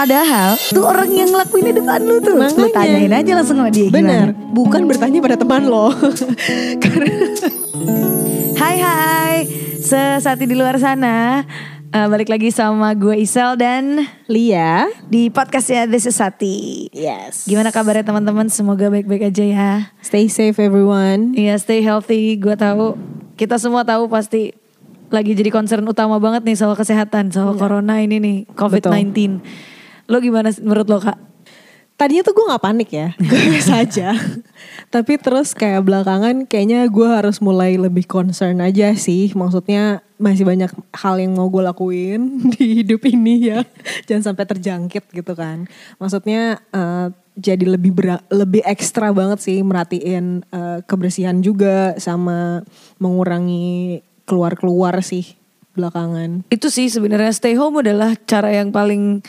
Padahal tuh orang yang ngelakuin di depan lu tuh. Lu Makanya. tanyain aja langsung sama dia Bener, gimana. bukan bertanya pada teman lo. Karena Hai hai, sesati di luar sana. Eh, balik lagi sama gue Isel dan Lia, di podcastnya This is Sati. yes. Gimana kabarnya teman-teman? Semoga baik-baik aja ya. Stay safe everyone. Iya stay healthy. Gue tahu kita semua tahu pasti lagi jadi concern utama banget nih soal kesehatan, soal corona ini nih COVID-19. Lo gimana menurut lo kak? Tadinya tuh gue gak panik ya, gue biasa aja. Tapi terus kayak belakangan kayaknya gue harus mulai lebih concern aja sih. Maksudnya masih banyak hal yang mau gue lakuin di hidup ini ya. Jangan sampai terjangkit gitu kan. Maksudnya eh, jadi lebih bera- lebih ekstra banget sih merhatiin eh, kebersihan juga sama mengurangi keluar-keluar sih belakangan. Itu sih sebenarnya stay home adalah cara yang paling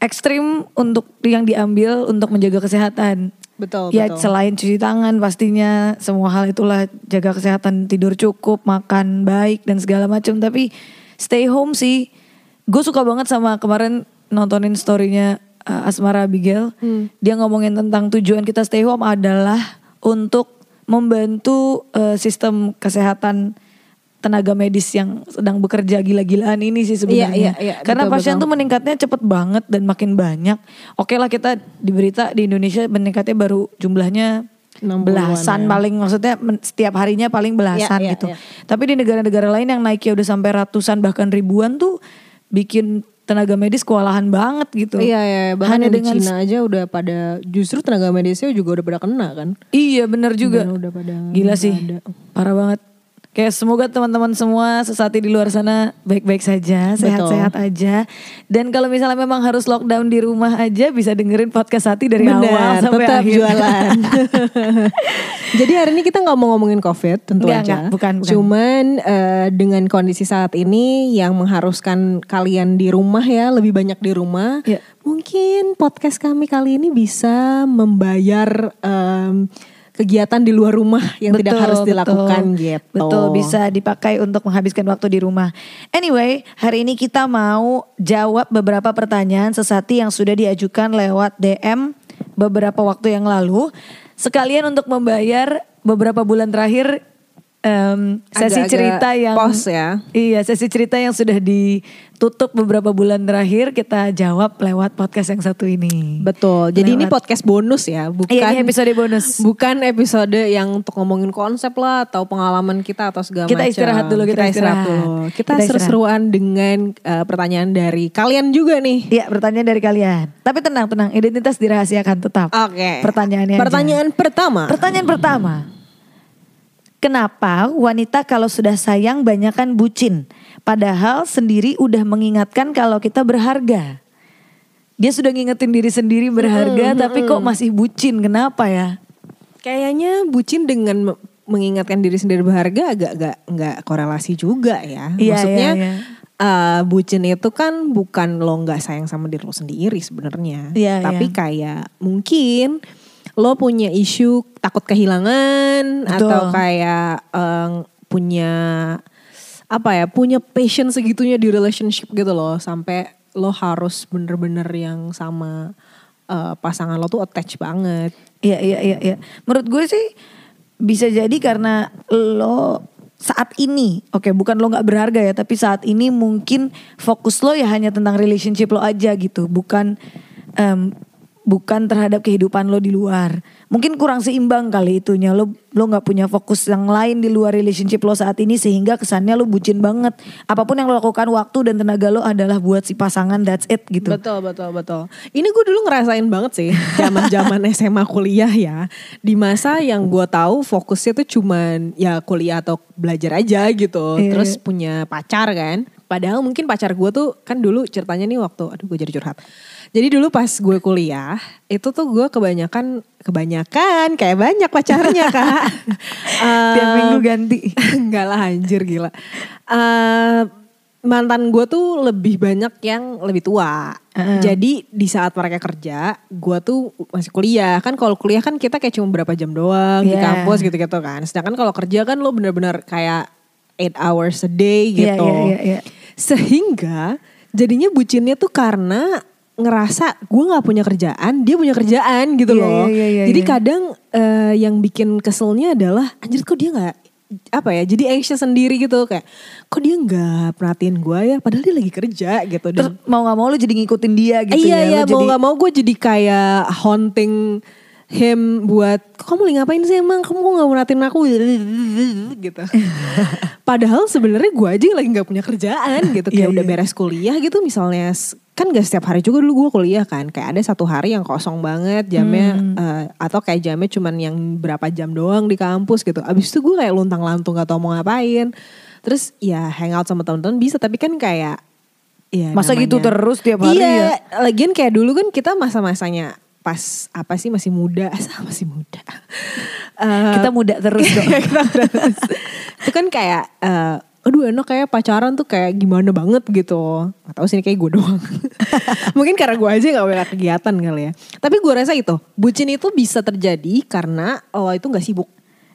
ekstrim untuk yang diambil untuk menjaga kesehatan. Betul, ya betul. selain cuci tangan pastinya semua hal itulah jaga kesehatan tidur cukup makan baik dan segala macam tapi stay home sih gue suka banget sama kemarin nontonin storynya uh, Asmara Abigail Hmm. dia ngomongin tentang tujuan kita stay home adalah untuk membantu uh, sistem kesehatan tenaga medis yang sedang bekerja gila-gilaan ini sih sebenarnya. Iya, iya, iya, Karena betul, pasien betul. tuh meningkatnya cepet banget dan makin banyak. Oke lah kita di berita di Indonesia meningkatnya baru jumlahnya 60-an belasan ya. paling maksudnya setiap harinya paling belasan Iya, iya, gitu. iya. Tapi di negara-negara lain yang naiknya udah sampai ratusan bahkan ribuan tuh bikin tenaga medis kewalahan banget gitu. Iya ya, bahkan Hanya dengan Cina aja udah pada justru tenaga medisnya juga udah pada kena kan. Iya bener juga. Udah- udah pada Gila sih. ada. Parah banget. Kayak semoga teman-teman semua sesati di luar sana baik-baik saja, sehat-sehat aja. Dan kalau misalnya memang harus lockdown di rumah aja bisa dengerin podcast Sati dari awal Benar, sampai tetap akhir. jualan. Jadi hari ini kita nggak mau ngomongin COVID tentu Enggak, aja. enggak, bukan, bukan. Cuman eh, dengan kondisi saat ini yang mengharuskan kalian di rumah ya, lebih banyak di rumah. Iya. Mungkin podcast kami kali ini bisa membayar em, kegiatan di luar rumah yang tidak Betul, harus dilakukan betul. gitu. Betul, bisa dipakai untuk menghabiskan waktu di rumah. Anyway, hari ini kita mau jawab beberapa pertanyaan sesati yang sudah diajukan lewat DM beberapa waktu yang lalu. Sekalian untuk membayar beberapa bulan terakhir em, sesi Agak-agak cerita yang pos ya. Iya, sesi cerita yang sudah ditutup beberapa bulan terakhir kita jawab lewat podcast yang satu ini. Betul. Jadi ini Lewat- podcast bonus ya, bukan Iya, ini episode bonus. Bukan episode yang untuk ngomongin konsep lah atau pengalaman kita atau segala Kita macam. istirahat dulu, kita istirahat. dulu. Kita, Kita istirahat. seru-seruan dengan eh, pertanyaan dari kalian juga nih. Iya, pertanyaan dari kalian. Tapi tenang, tenang, identitas dirahasiakan tetap. Oke. Pertanyaannya aja. Pertanyaan pertama. Pertanyaan pertama. Kenapa wanita kalau sudah sayang banyakan bucin? Padahal sendiri udah mengingatkan kalau kita berharga. Dia sudah ngingetin diri sendiri berharga, tapi kok masih bucin? Kenapa ya? Kayaknya bucin dengan me- mengingatkan diri sendiri berharga agak nggak nggak korelasi juga ya. Iya, Maksudnya iya, iya. eh, bucin itu kan bukan lo nggak sayang sama diri lo sendiri sebenarnya. Iya, Tapi iya. kayak mungkin lo punya isu takut kehilangan Betul. atau kayak eh, punya apa ya punya passion segitunya di relationship gitu loh sampai lo harus bener-bener yang sama eh, pasangan lo tuh attach banget. Iya, iya, iya, iya. Menurut gue sih bisa jadi karena lo saat ini, oke bukan lo nggak berharga ya, tapi saat ini mungkin fokus lo ya hanya tentang relationship lo aja gitu, bukan em, bukan terhadap kehidupan lo di luar. Mungkin kurang seimbang kali itunya lo lo nggak punya fokus yang lain di luar relationship lo saat ini sehingga kesannya lo bucin banget. Apa pun yang lo lakukan waktu dan tenaga lo adalah buat si pasangan that's it gitu. Betul betul betul. Ini gue dulu ngerasain banget sih zaman zaman SMA kuliah ya. Di masa yang gue tahu fokusnya tuh cuman ya kuliah atau belajar aja gitu. Iya, Terus punya pacar kan. Padahal mungkin pacar gue tuh kan dulu ceritanya nih waktu aduh gue jadi curhat. Jadi dulu pas gue kuliah itu tuh gue kebanyakan kebanyakan kayak banyak pacarnya kak. Tiap Eh, minggu ganti. Enggak lah anjir gila. Eh mantan gue tuh lebih banyak yang lebih tua. Heeh. Jadi di saat mereka kerja, gue tuh masih kuliah. Kan kalau kuliah kan kita kayak cuma berapa jam doang di Iya. kampus gitu-gitu kan. Sedangkan kalau kerja kan lo bener-bener kayak 8 hours a day Iya, gitu. iya, iya, iya. Sehingga jadinya bucinnya tuh karena ngerasa gue nggak punya kerjaan, dia punya kerjaan gitu Iya, loh. iya, iya, Jadi iya. kadang eh, yang bikin keselnya adalah anjir kok dia nggak apa ya jadi anxious sendiri gitu kayak kok dia nggak perhatiin gue ya padahal dia lagi kerja gitu dan mau gak mau lu jadi ngikutin dia gitu iya ya. iya mau nggak mau gue jadi kayak haunting him buat kamu lagi ngapain sih emang? Kamu kok nggak merhatiin aku? Gitu. Padahal sebenarnya gue aja yang lagi nggak punya kerjaan gitu. Kayak Iya, udah iya. beres kuliah gitu misalnya kan gak setiap hari juga dulu gue kuliah kan. Kayak ada satu hari yang kosong banget jamnya Hmm. eh, atau kayak jamnya cuman yang berapa jam doang di kampus gitu. Abis itu gue kayak luntang lantung gak tau mau ngapain. Terus ya hangout sama teman-teman bisa tapi kan kayak ya Masa gitu namanya- terus tiap hari iya, ya? lagian kayak dulu kan kita masa-masanya pas apa sih masih muda, masih muda. Eh, Kita muda terus dong. kita terus. itu kan kayak eh, aduh enak kayak pacaran tuh kayak gimana banget gitu. Gak tau sih ini kayak gue doang. Mungkin karena gue aja gak banyak kegiatan kali ya. Tapi gue rasa itu, bucin itu bisa terjadi karena lo itu gak sibuk.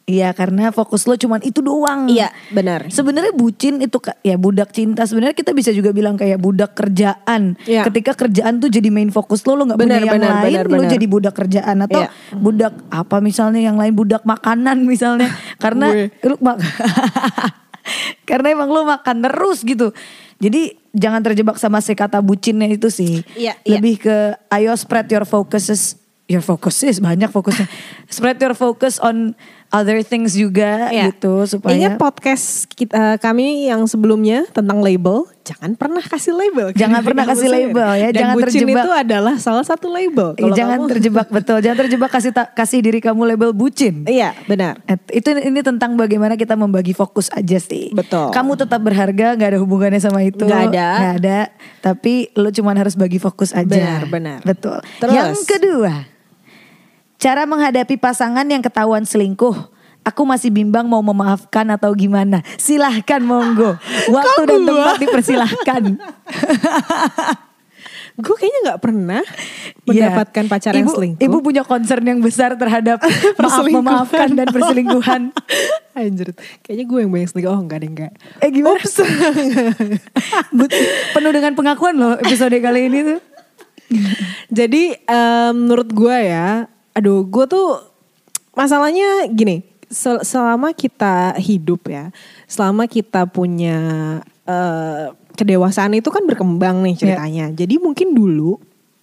Iya karena fokus lo cuman itu doang. Iya, benar. Sebenarnya bucin itu ya budak cinta. Sebenarnya kita bisa juga bilang kayak budak kerjaan. Iya. Ketika kerjaan tuh jadi main fokus lo, lo nggak punya yang benar, lain, benar, lo benar. jadi budak kerjaan atau Iya. budak apa misalnya yang lain budak makanan misalnya. Karena lu mak karena emang lo makan terus gitu. Jadi jangan terjebak sama si kata bucinnya itu sih. Iya, iya. Lebih ke ayo spread your focuses your focuses banyak fokusnya. spread your focus on other things juga Iya. gitu supaya Ingat podcast kita, kami yang sebelumnya tentang label, jangan pernah kasih label. Jangan pernah kasih label ya, Dan jangan bucin terjebak. itu adalah salah satu label. Eh, Kalau jangan kamu- terjebak betul, jangan terjebak kasih ta- kasih diri kamu label bucin. Iya, benar. Eh, Itu ini tentang bagaimana kita membagi fokus aja sih. Betul. Kamu tetap berharga, nggak ada hubungannya sama itu. Nggak ada. Nggak ada. Tapi lo cuman harus bagi fokus aja. Benar, benar. Betul. Terus? Yang kedua, cara menghadapi pasangan yang ketahuan selingkuh. Aku masih bimbang mau memaafkan atau gimana. Silahkan monggo. Waktu dan gua? tempat dipersilahkan. Gue kayaknya nggak pernah Iya. mendapatkan pacar yang Ibu- selingkuh. Ibu punya concern yang besar terhadap maaf memaafkan dan perselingkuhan. Anjir, kayaknya gue yang banyak selingkuh. Oh enggak deh enggak. Eh gimana? But- Penuh dengan pengakuan loh episode kali ini tuh. Jadi em, menurut gue ya, aduh gue tuh masalahnya gini, sel- selama kita hidup ya, selama kita punya eh, kedewasaan itu kan berkembang nih ceritanya. Jadi mungkin dulu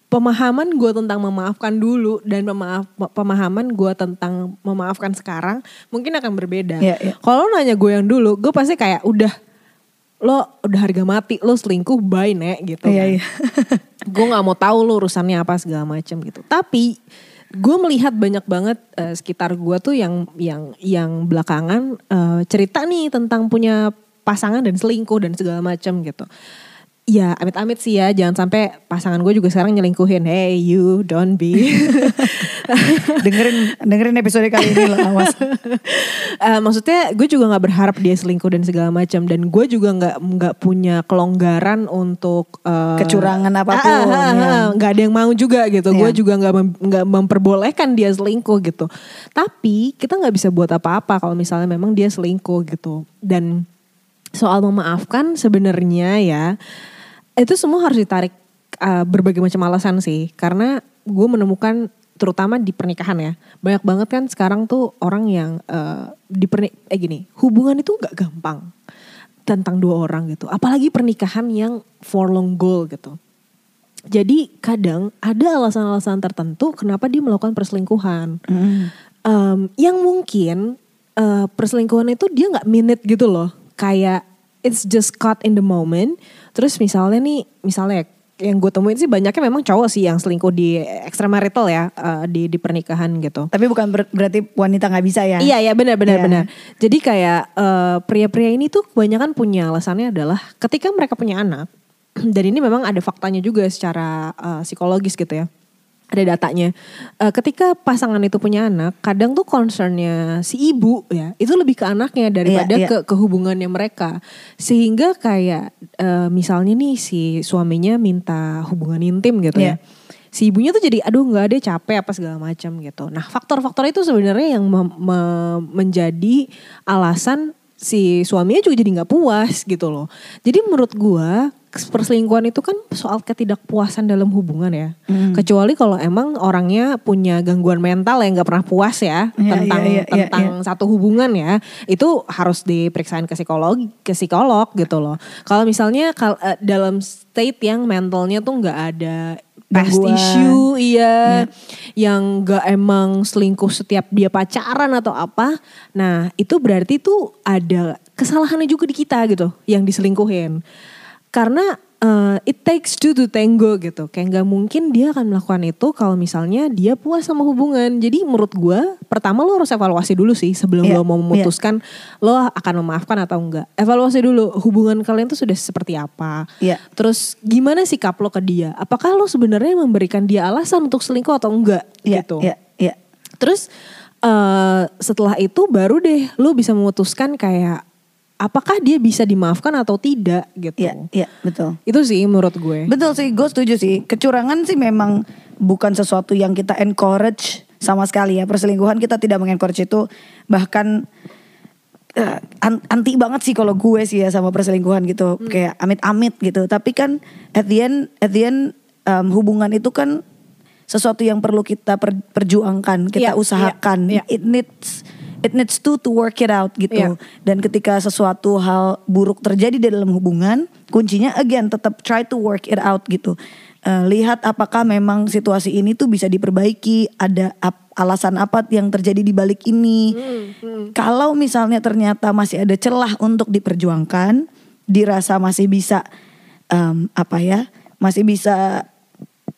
pemahaman gue tentang memaafkan dulu dan pemaaf, pemahaman gue tentang memaafkan sekarang mungkin akan berbeda. Iya, iya. Kalau nanya gue yang dulu, gue pasti kayak udah lo udah harga mati lo selingkuh bye nek gitu Iya, kan. iya. gue nggak mau tahu lo urusannya apa segala macam gitu tapi gue melihat banyak banget eh, sekitar gue tuh yang yang yang belakangan eh, cerita nih tentang punya pasangan dan selingkuh dan segala macam gitu ya amit-amit sih ya jangan sampai pasangan gue juga sekarang nyelingkuhin hey you don't be dengerin dengerin episode kali ini loh awas. Eh, maksudnya gue juga nggak berharap dia selingkuh dan segala macam dan gue juga nggak nggak punya kelonggaran untuk eh, Kecurangan apa pun, ah, ah, ah, ya. ah, nggak ada yang mau juga gitu gue Iya. juga nggak mem- nggak memperbolehkan dia selingkuh gitu tapi kita nggak bisa buat apa-apa kalau misalnya memang dia selingkuh gitu dan soal memaafkan sebenarnya ya itu semua harus ditarik uh, berbagai macam alasan sih. Karena gue menemukan terutama di pernikahan ya banyak banget kan sekarang tuh orang yang uh, di perni- eh gini hubungan itu nggak gampang tentang dua orang gitu. Apalagi pernikahan yang for long goal gitu. Jadi kadang ada alasan-alasan tertentu kenapa dia melakukan perselingkuhan. Hmm. Em, yang mungkin eh, perselingkuhan itu dia nggak minute gitu loh. Kayak it's just caught in the moment terus misalnya nih misalnya yang gue temuin sih banyaknya memang cowok sih yang selingkuh di extramarital ya eh, di di pernikahan gitu Tapi bukan ber- berarti wanita nggak bisa ya? Iya iya benar benar Iya. benar. Jadi kayak eh, pria-pria ini tuh kebanyakan punya alasannya adalah ketika mereka punya anak dan ini memang ada faktanya juga secara eh, psikologis gitu ya. Ada datanya. Eh, ketika pasangan itu punya anak, kadang tuh concernnya si ibu ya itu lebih ke anaknya daripada Iya, iya. ke hubungannya mereka. Sehingga kayak eh, misalnya nih si suaminya minta hubungan intim gitu Iya. ya si ibunya tuh jadi aduh nggak ada capek apa segala macam gitu. Nah faktor-faktor itu sebenarnya yang mem- me- menjadi alasan si suaminya juga jadi nggak puas gitu loh. Jadi menurut gua perselingkuhan itu kan soal ketidakpuasan dalam hubungan ya. Hmm. Kecuali kalau emang orangnya punya gangguan mental yang nggak pernah puas ya Iya, tentang iya, iya, iya, tentang satu hubungan ya. Itu harus diperiksain ke psikolog ke psikolog gitu loh. Kalau misalnya kal- eh, dalam state yang mentalnya tuh nggak ada past issue iya yang nggak emang selingkuh setiap dia pacaran atau apa. Nah, itu berarti tuh ada kesalahannya juga di kita gitu yang diselingkuhin. Karena eh, it takes two to tango gitu. Kayak nggak mungkin dia akan melakukan itu kalau misalnya dia puas sama hubungan. Jadi menurut gua pertama lo harus evaluasi dulu sih sebelum Iya, lo mau iya. memutuskan lo akan memaafkan atau enggak. Evaluasi dulu hubungan kalian tuh sudah seperti apa. Iya. Terus gimana sikap lo ke dia? Apakah lo sebenarnya memberikan dia alasan untuk selingkuh atau enggak Iya, gitu? iya, iya. Terus eh, setelah itu baru deh lo bisa memutuskan kayak apakah dia bisa dimaafkan atau tidak gitu. Iya, iya, betul. Itu sih menurut gue. Betul sih, gue setuju sih. Kecurangan sih memang bukan sesuatu yang kita encourage sama sekali ya. Perselingkuhan kita tidak mengencourage itu. Bahkan an- anti banget sih kalau gue sih ya sama perselingkuhan gitu. Kayak amit-amit gitu. Tapi kan at the end, at the end um, hubungan itu kan sesuatu yang perlu kita per- perjuangkan, kita Iya, usahakan. iya, iya. It needs it needs to to work it out gitu. Iya. Dan ketika sesuatu hal buruk terjadi di dalam hubungan, kuncinya again tetap try to work it out gitu. Eh, lihat apakah memang situasi ini tuh bisa diperbaiki, ada ap- alasan apa yang terjadi di balik ini. Kalau misalnya ternyata masih ada celah untuk diperjuangkan, dirasa masih bisa em, apa ya, masih bisa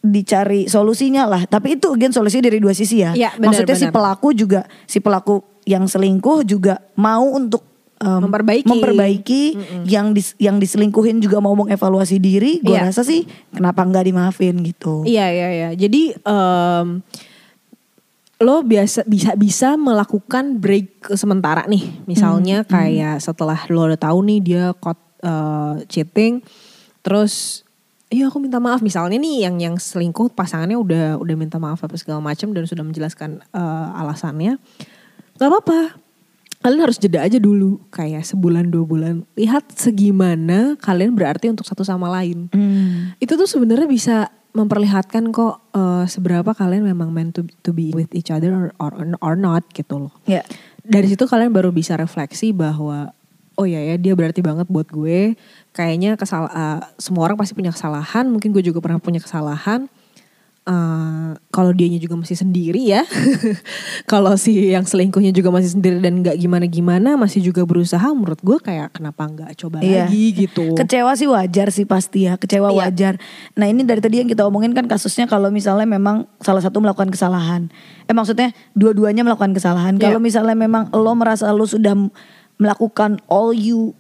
dicari solusinya lah. Tapi itu again solusinya dari dua sisi ya. Iya, benar, Maksudnya si benar. pelaku juga si pelaku yang selingkuh juga mau untuk em, Memperbaiki. memperbaiki yang dis- yang diselingkuhin juga mau mengevaluasi diri. Gue Iya. rasa sih kenapa nggak dimaafin gitu. Iya iya iya. Jadi em, lo biasa bisa bisa melakukan break sementara nih. Misalnya kayak setelah lo udah tahu nih dia caught eh, cheating, terus iya aku minta maaf. Misalnya nih yang yang selingkuh pasangannya udah udah minta maaf apa segala macam dan sudah menjelaskan eh, alasannya. Gak apa-apa. Kalian harus jeda aja dulu kayak sebulan dua bulan. Lihat segimana kalian berarti untuk satu sama lain Hmm. itu tuh sebenarnya bisa memperlihatkan kok eh, seberapa kalian memang meant to, to be with each other or, or, or not gitu loh. Ya. Dari situ kalian baru bisa refleksi bahwa oh ya ya dia berarti banget buat gue. Kayaknya kesal eh, semua orang pasti punya kesalahan, mungkin gue juga pernah punya kesalahan. Eh, kalau dianya juga masih sendiri ya, kalau si yang selingkuhnya juga masih sendiri dan nggak gimana-gimana, masih juga berusaha, menurut gue kayak kenapa nggak coba Iya. lagi gitu. Kecewa sih wajar sih pasti ya, kecewa Iya. wajar. Nah ini dari tadi yang kita omongin kan kasusnya kalau misalnya memang salah satu melakukan kesalahan. Eh maksudnya dua-duanya melakukan kesalahan. Kalau Iya. misalnya memang lo merasa lo sudah melakukan all you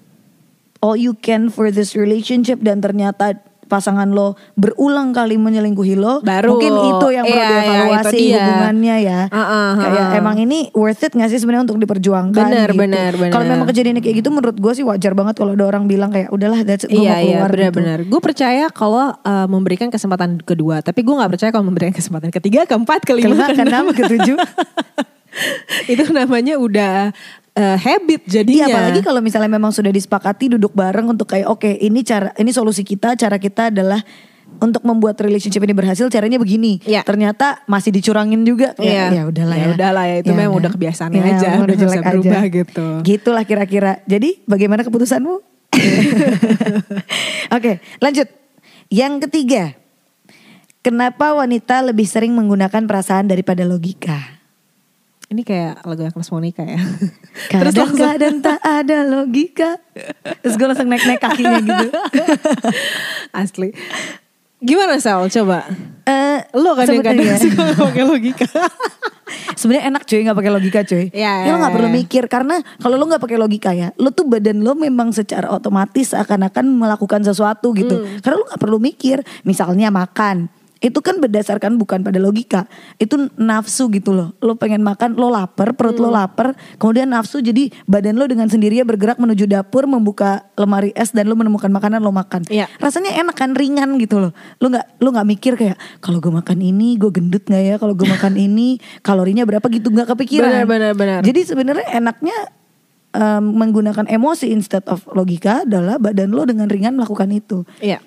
all you can for this relationship dan ternyata pasangan lo berulang kali menyelingkuhi lo, Baru. mungkin itu yang perlu Iya, iya, dievaluasi dia. hubungannya ya. Ah, ah, Kayak ah. emang ini worth it gak sih sebenarnya untuk diperjuangkan? Benar, gitu. benar, benar. Kalau memang kejadian kayak gitu menurut gue sih wajar banget kalau ada orang bilang kayak udahlah that's it gue Iya mau iya keluar gitu. benar-benar. Gue percaya kalau uh, memberikan kesempatan kedua, tapi gue nggak percaya kalau memberikan kesempatan ketiga, keempat, kelima, Kelima, keenam, ketujuh. itu namanya udah uh, habit jadinya. Iya apalagi kalau misalnya memang sudah disepakati duduk bareng untuk kayak oke ini cara ini solusi kita cara kita adalah untuk membuat relationship ini berhasil caranya begini. Iya. Ternyata masih dicurangin juga. Iya. Ya, ya udahlah ya. Ya udahlah ya, itu memang udah kebiasaannya Ya, aja, udah udah bisa berubah aja. gitu. Gitulah kira-kira. Jadi bagaimana keputusanmu? Oke lanjut. Yang ketiga. Kenapa wanita lebih sering menggunakan perasaan daripada logika? Ini kayak lagu Agnes Monica ya. Terus langsung Kadang-kadang tak ada logika. Terus gue langsung naik-naik kakinya gitu. asli. Gimana Sal? Coba. Eh, Lo kan yang kadang suka nggak pakai logika. Sebenarnya enak cuy nggak pakai logika cuy. Iya, Ya, lo iya, nggak perlu iya. mikir karena kalau lo nggak pakai logika ya, lo tuh badan lo memang secara otomatis akan-akan melakukan sesuatu gitu. Hmm. Karena lo nggak perlu mikir. Misalnya makan, itu kan berdasarkan bukan pada logika, itu nafsu gitu loh. Lo pengen makan, lo lapar, perut Hmm. lo lapar, kemudian nafsu jadi badan lo dengan sendirinya bergerak menuju dapur, membuka lemari es dan lo menemukan makanan lo makan. Iya. Rasanya enak kan, ringan gitu loh. Lo nggak lo nggak mikir kayak kalau gue makan ini gue gendut nggak ya? Kalau gue makan ini kalorinya berapa gitu nggak kepikiran. Benar, benar, benar. Jadi sebenarnya enaknya em, menggunakan emosi instead of logika adalah badan lo dengan ringan melakukan itu. Iya.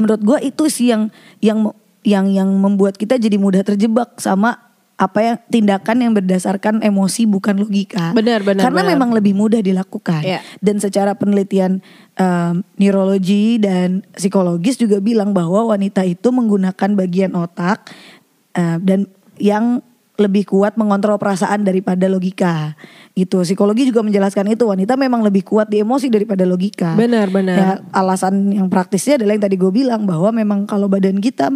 Menurut gue itu sih yang yang yang yang membuat kita jadi mudah terjebak sama apa yang tindakan yang berdasarkan emosi bukan logika. Benar, benar, Karena benar. memang lebih mudah dilakukan. Iya. Dan secara penelitian em, neurologi dan psikologis juga bilang bahwa wanita itu menggunakan bagian otak eh, dan yang lebih kuat mengontrol perasaan daripada logika. Gitu. Psikologi juga menjelaskan itu wanita memang lebih kuat di emosi daripada logika. Benar, benar. Ya, alasan yang praktisnya adalah yang tadi gue bilang bahwa memang kalau badan kita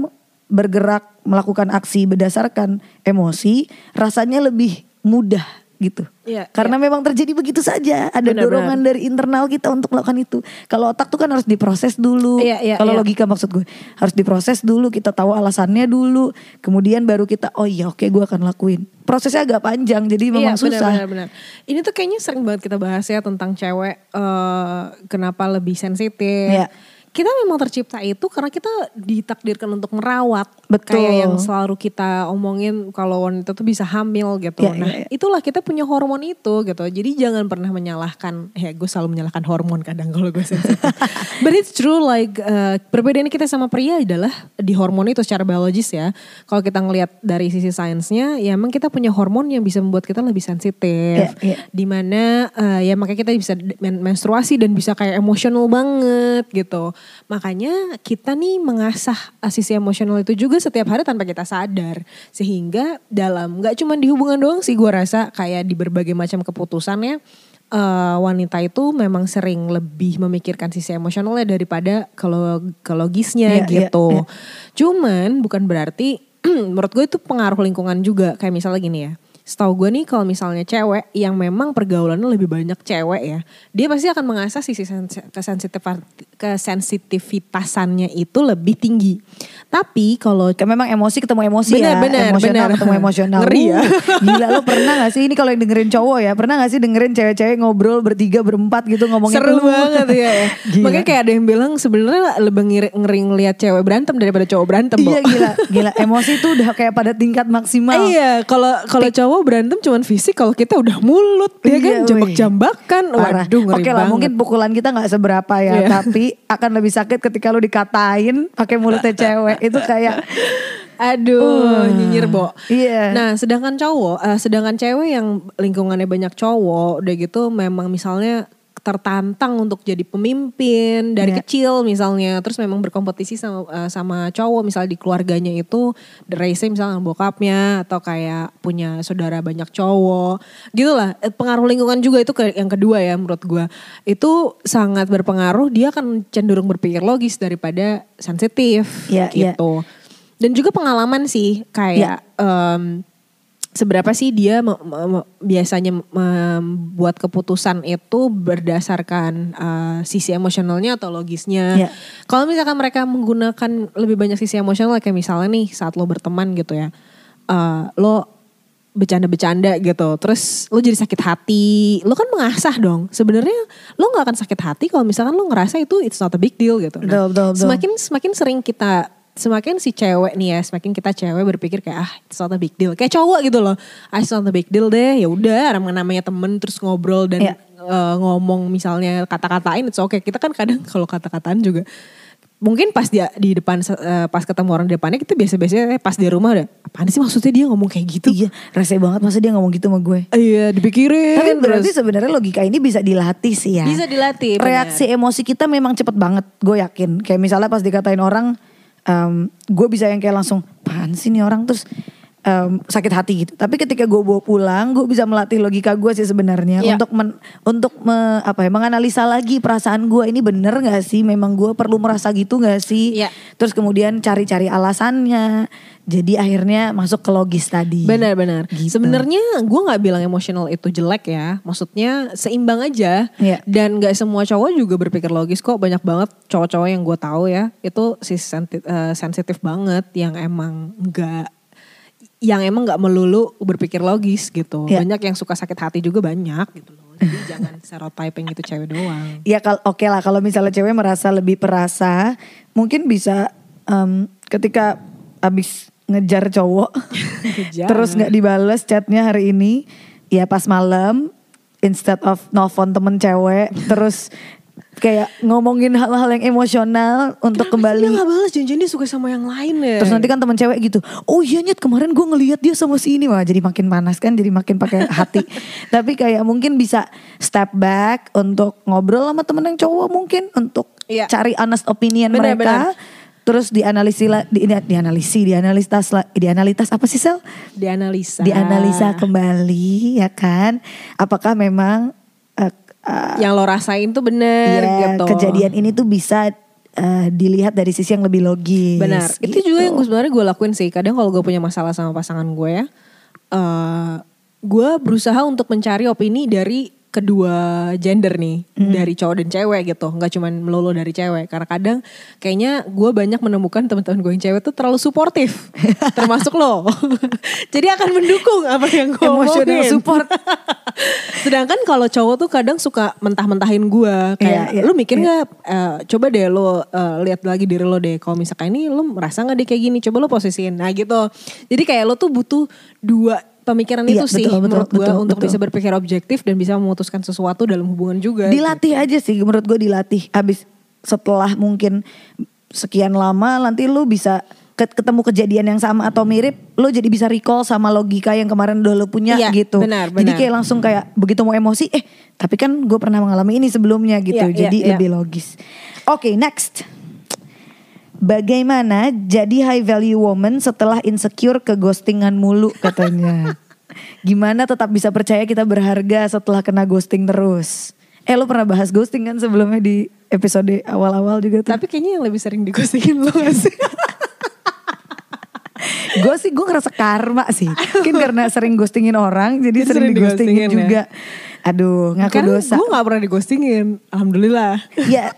bergerak melakukan aksi berdasarkan emosi, rasanya lebih mudah gitu. Iya, Karena memang terjadi begitu saja, ada Benar, dorongan dari internal kita untuk melakukan itu. Kalau otak tuh kan harus diproses dulu. Iya, iya, kalau iya. logika maksud gue harus diproses dulu, kita tahu alasannya dulu, kemudian baru kita oh iya oke gue akan lakuin. Prosesnya agak panjang, jadi memang Iya, susah. Benar, benar, benar. Ini tuh kayaknya sering banget kita bahas ya tentang cewek eh, kenapa lebih sensitif. Iya. Kita memang tercipta itu karena kita ditakdirkan untuk merawat. Betul. Kayak yang selalu kita omongin kalau wanita tuh bisa hamil gitu. Iya, nah iya, iya. itulah kita punya hormon itu gitu. Jadi jangan pernah menyalahkan. Ya gue selalu menyalahkan hormon kadang kalau gue sensitif. But it's true like eh, perbedaan kita sama pria adalah di hormon itu secara biologis ya. Kalau kita ngelihat dari sisi sainsnya ya emang kita punya hormon yang bisa membuat kita lebih sensitif. Iya, iya. Di mana eh, ya makanya kita bisa men- menstruasi dan bisa kayak emosional banget gitu. Makanya kita nih mengasah sisi emosional itu juga setiap hari tanpa kita sadar. Sehingga dalam nggak cuma di hubungan doang sih gue rasa kayak di berbagai macam keputusan ya. eh, wanita itu memang sering lebih memikirkan sisi emosionalnya daripada kalau logisnya Iya, iya, gitu. iya. Cuman bukan berarti menurut gue itu pengaruh lingkungan juga kayak misalnya gini ya. Setahu gue nih kalau misalnya cewek yang memang pergaulannya lebih banyak cewek ya, dia pasti akan mengasah sisi sensi- kesensitif- kesensitivitasannya itu lebih tinggi. Tapi kalau memang emosi ketemu emosi Benar, ya. benar, emosional benar. ketemu emosional. Ngeri ya. Uh, Gila lo pernah gak sih ini kalau yang dengerin cowok ya. Pernah gak sih dengerin cewek-cewek ngobrol bertiga berempat gitu ngomongin seru lu. banget ya. Gila. Makanya kayak ada yang bilang sebenarnya lebih ngeri, ngeri ngeliat cewek berantem daripada cowok berantem. Bo. Iya gila. Gila emosi tuh udah kayak pada tingkat maksimal. Iya, kalau kalau cowok berantem cuman fisik, kalau kita udah mulut, ya kan, Iya, wih. jambak-jambakan. Waduh, ngeri Oke lah banget. mungkin pukulan kita nggak seberapa ya, Iya. tapi akan lebih sakit ketika lu dikatain pakai mulutnya cewek. Itu kayak Aduh, Uh, nyinyir, Bo. iya. Nah, sedangkan cowok, eh, sedangkan cewek yang lingkungannya banyak cowok, udah gitu memang misalnya tertantang untuk jadi pemimpin dari Iya. kecil misalnya. Terus memang berkompetisi sama eh, sama cowok misalnya di keluarganya itu race misalnya bokapnya atau kayak punya saudara banyak cowok. Gitulah Eh, pengaruh lingkungan juga itu ke, yang kedua ya menurut gua. Itu sangat berpengaruh dia akan cenderung berpikir logis daripada sensitif Iya, iya. gitu. Dan juga pengalaman sih kayak em, seberapa sih dia me- me- me- biasanya membuat keputusan itu berdasarkan eh, sisi emosionalnya atau logisnya. Iya. Kalau misalkan mereka menggunakan lebih banyak sisi emosional kayak misalnya nih saat lo berteman gitu ya. eh, lo bercanda-bercanda gitu. Terus lo jadi sakit hati. Lo kan mengasah dong. Sebenarnya lo nggak akan sakit hati kalau misalkan lo ngerasa itu it's not a big deal gitu. Betul, betul, betul. Semakin semakin sering kita semakin si cewek nih ya, semakin kita cewek berpikir kayak ah it's not a big deal. Kayak cowok gitu loh. Ah it's not a big deal deh. Ya udah namanya namanya temen terus ngobrol dan Iya. eh, ngomong misalnya kata-katain it's okay. Kita kan kadang kalau kata-kataan juga mungkin pas dia di depan eh, pas ketemu orang di depannya kita biasa-biasa eh, pas di rumah udah apaan sih maksudnya dia ngomong kayak gitu. iya rese banget masa dia ngomong gitu sama gue. Iya dipikirin. Tapi berarti sebenarnya logika ini bisa dilatih sih ya. Bisa dilatih. Reaksi emosi kita memang cepet banget, gue yakin. Kayak misalnya pas dikatain orang, em, gue bisa yang kayak langsung, pan sih nih orang? Terus em, sakit hati gitu. Tapi ketika gue bawa pulang, gue bisa melatih logika gue sih sebenarnya Iya. untuk men, untuk me- apa ya menganalisa lagi perasaan gue ini bener nggak sih? Memang gue perlu merasa gitu nggak sih? Iya. Terus kemudian cari-cari alasannya. Jadi akhirnya masuk ke logis tadi. Benar-benar. Gitu. Sebenarnya gue nggak bilang emosional itu jelek ya. Maksudnya seimbang aja. Iya. Dan nggak semua cowok juga berpikir logis kok. Banyak banget cowok-cowok yang gue tahu ya. Itu si eh, sensitif banget. Yang emang nggak yang emang nggak melulu berpikir logis gitu. Iya. Banyak yang suka sakit hati juga banyak gitu loh. Jadi jangan stereotyping itu cewek doang. Ya kalau oke lah kalau misalnya cewek merasa lebih perasa, mungkin bisa em, ketika abis ngejar cowok, Ngejar. terus nggak dibales chatnya hari ini, ya pas malam instead of nelfon temen cewek terus kayak ngomongin hal-hal yang emosional untuk Kenapa kembali Dia gak balas janjian dia suka sama yang lain ya. Terus nanti kan temen cewek gitu, oh iya nyet kemarin gue ngeliat dia sama si ini wah jadi makin panas kan, jadi makin pakai hati. Tapi kayak mungkin bisa step back untuk ngobrol sama temen yang cowok mungkin untuk Iya. cari honest opinion Benar, mereka. Terus dianalisi lah, di, di- dianalisi, dianalitas lah, dianalitas apa sih sel? dianalisa. Dianalisa kembali ya kan? Apakah memang eh, eh, Yang lo rasain tuh bener ya, gitu. kejadian ini tuh bisa eh, dilihat dari sisi yang lebih logis. Benar. Itu gitu. juga yang gue sebenarnya gue lakuin sih. Kadang kalau gue punya masalah sama pasangan gue ya, eh gue berusaha untuk mencari opini dari kedua gender nih, dari cowok dan cewek gitu. Nggak cuman melulu dari cewek. Karena kadang kayaknya gue banyak menemukan teman-teman gue yang cewek tuh terlalu suportif, termasuk lo. Jadi akan mendukung apa yang gue omongin. support. Sedangkan kalau cowok tuh kadang suka mentah-mentahin gue kayak Iya, iya, lu mikir iya. nggak eh, coba deh lo eh, lihat lagi diri lo deh kalau misalkan ini lo merasa nggak deh kayak gini coba lo posisiin nah gitu jadi kayak lo tuh butuh dua pemikiran Iya, itu sih betul, betul, menurut gue betul, untuk betul. bisa berpikir objektif dan bisa memutuskan sesuatu dalam hubungan juga Dilatih aja sih menurut gue dilatih. Habis setelah mungkin sekian lama nanti lu bisa ket- ketemu kejadian yang sama atau mirip, lu jadi bisa recall sama logika yang kemarin udah lu punya Iya, gitu. benar, Jadi benar. kayak langsung kayak begitu mau emosi, eh tapi kan gue pernah mengalami ini sebelumnya gitu. Iya, iya, jadi iya. lebih logis. Oke next. Bagaimana jadi high value woman setelah insecure ke ghostingan mulu katanya. Gimana tetap bisa percaya kita berharga setelah kena ghosting terus. Eh lo pernah bahas ghosting kan sebelumnya di episode awal-awal juga tuh. tapi kayaknya yang lebih sering digostingin lo gak sih gue sih gue ngerasa karma sih. Mungkin karena sering ghostingin orang jadi Jadi sering, sering digostingin ya. juga. Aduh ngaku karena dosa. gue gak pernah digostingin alhamdulillah ya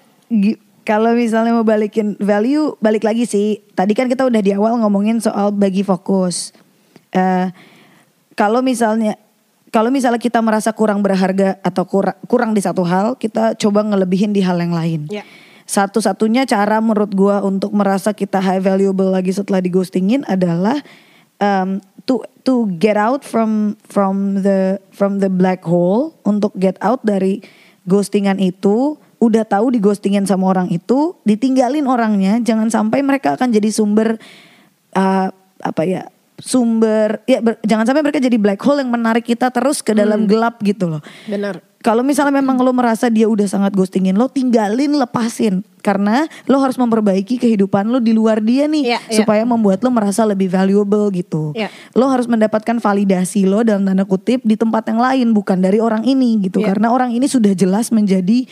kalau misalnya mau balikin value balik lagi sih. Tadi kan kita udah di awal ngomongin soal bagi fokus. Eh kalau misalnya kalau misalnya kita merasa kurang berharga atau kurang kurang di satu hal kita coba ngelebihin di hal yang lain. Ya. satu-satunya cara menurut gua untuk merasa kita high valuable lagi setelah digostingin adalah um, to to get out from from the from the black hole untuk get out dari ghostingan itu udah tahu di ghostingin sama orang itu ditinggalin orangnya jangan sampai mereka akan jadi sumber uh, apa ya sumber ya ber- jangan sampai mereka jadi black hole yang menarik kita terus ke dalam gelap gitu loh benar kalau misalnya memang lo merasa dia udah sangat ghostingin lo tinggalin lepasin karena lo harus memperbaiki kehidupan lo di luar dia nih Iya, iya. supaya membuat lo merasa lebih valuable gitu Iya. lo harus mendapatkan validasi lo dalam tanda kutip di tempat yang lain bukan dari orang ini gitu Iya. karena orang ini sudah jelas menjadi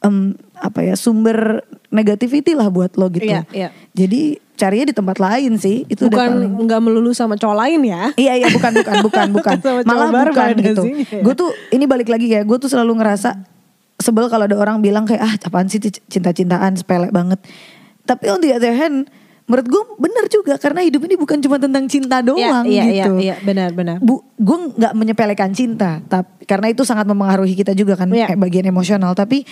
em, apa ya sumber negativity lah buat lo gitu Iya, iya. jadi carinya di tempat lain sih itu bukan nggak melulu sama cowok lain ya Iya iya bukan bukan bukan bukan malah bukan gitu. sini. Gue tuh ini balik lagi ya gue tuh selalu ngerasa sebel kalau ada orang bilang kayak ah apaan sih cinta-cintaan sepele banget. Tapi on the other hand menurut gue bener juga karena hidup ini bukan cuma tentang cinta doang iya, gitu. iya, iya, benar, benar. Bu, gue nggak menyepelekan cinta, tapi karena itu sangat mempengaruhi kita juga kan Iya. kayak bagian emosional. Tapi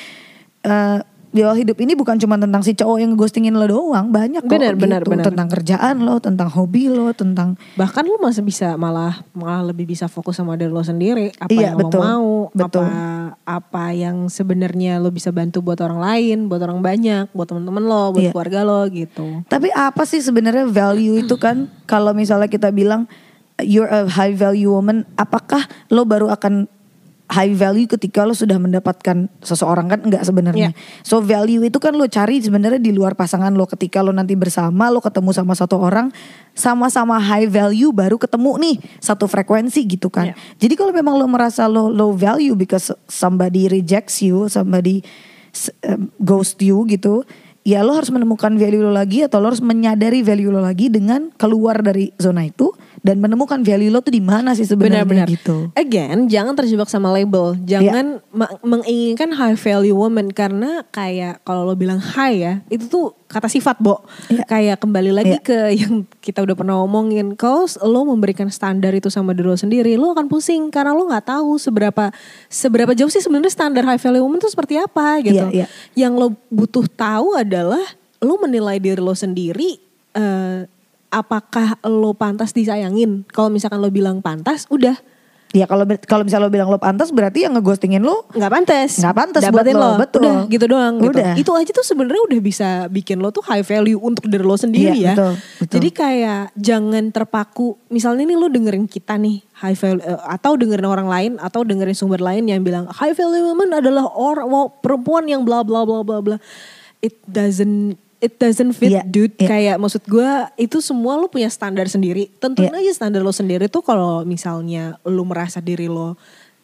eh ya hidup ini bukan cuma tentang si cowok yang ghostingin lo doang, banyak kok benar, gitu. benar. Tentang kerjaan lo, tentang hobi lo, tentang bahkan lu masih bisa malah malah lebih bisa fokus sama diri lo sendiri apa Iya, yang betul. lo mau Betul. apa apa yang sebenarnya lo bisa bantu buat orang lain buat orang banyak buat teman-teman lo buat Iya. keluarga lo gitu Tapi apa sih sebenarnya value itu kan kalau misalnya kita bilang you're a high value woman, apakah lo baru akan high value ketika lo sudah mendapatkan seseorang kan enggak sebenarnya. So value itu kan lo cari sebenarnya di luar pasangan lo ketika lo nanti bersama lo ketemu sama satu orang sama-sama high value baru ketemu nih satu frekuensi gitu kan. Iya. Jadi kalau memang lo merasa lo low value because somebody rejects you, somebody ghost you gitu, ya lo harus menemukan value lo lagi atau lo harus menyadari value lo lagi dengan keluar dari zona itu dan menemukan value lo tuh di mana sih sebenarnya gitu. again jangan terjebak sama label jangan ma- menginginkan high value woman karena kayak kalau lo bilang high ya itu tuh kata sifat bo Iya. kayak kembali lagi Iya. ke yang kita udah pernah omongin kalau lo memberikan standar itu sama diri lo sendiri lo akan pusing karena lo nggak tahu seberapa seberapa jauh sih sebenarnya standar high value woman itu seperti apa gitu Iya, iya. yang lo butuh tahu adalah lo menilai diri lo sendiri eh, apakah lo pantas disayangin kalau misalkan lo bilang pantas udah Ya kalau kalau misalnya lo bilang lo pantas berarti yang ngeghostingin lo nggak pantas Nggak pantas buat dapetin lo, betul. udah gitu doang gitu. Udah. itu aja tuh sebenarnya udah bisa bikin lo tuh high value untuk diri lo sendiri Iya, ya betul, betul. jadi kayak jangan terpaku misalnya nih lo dengerin kita nih high value eh, atau dengerin orang lain atau dengerin sumber lain yang bilang high value woman adalah orang perempuan yang bla bla bla bla bla it doesn't it doesn't fit Iya, dude iya. kayak maksud gue itu semua lo punya standar sendiri tentuin Iya. aja standar lo sendiri tuh kalau misalnya lo merasa diri lo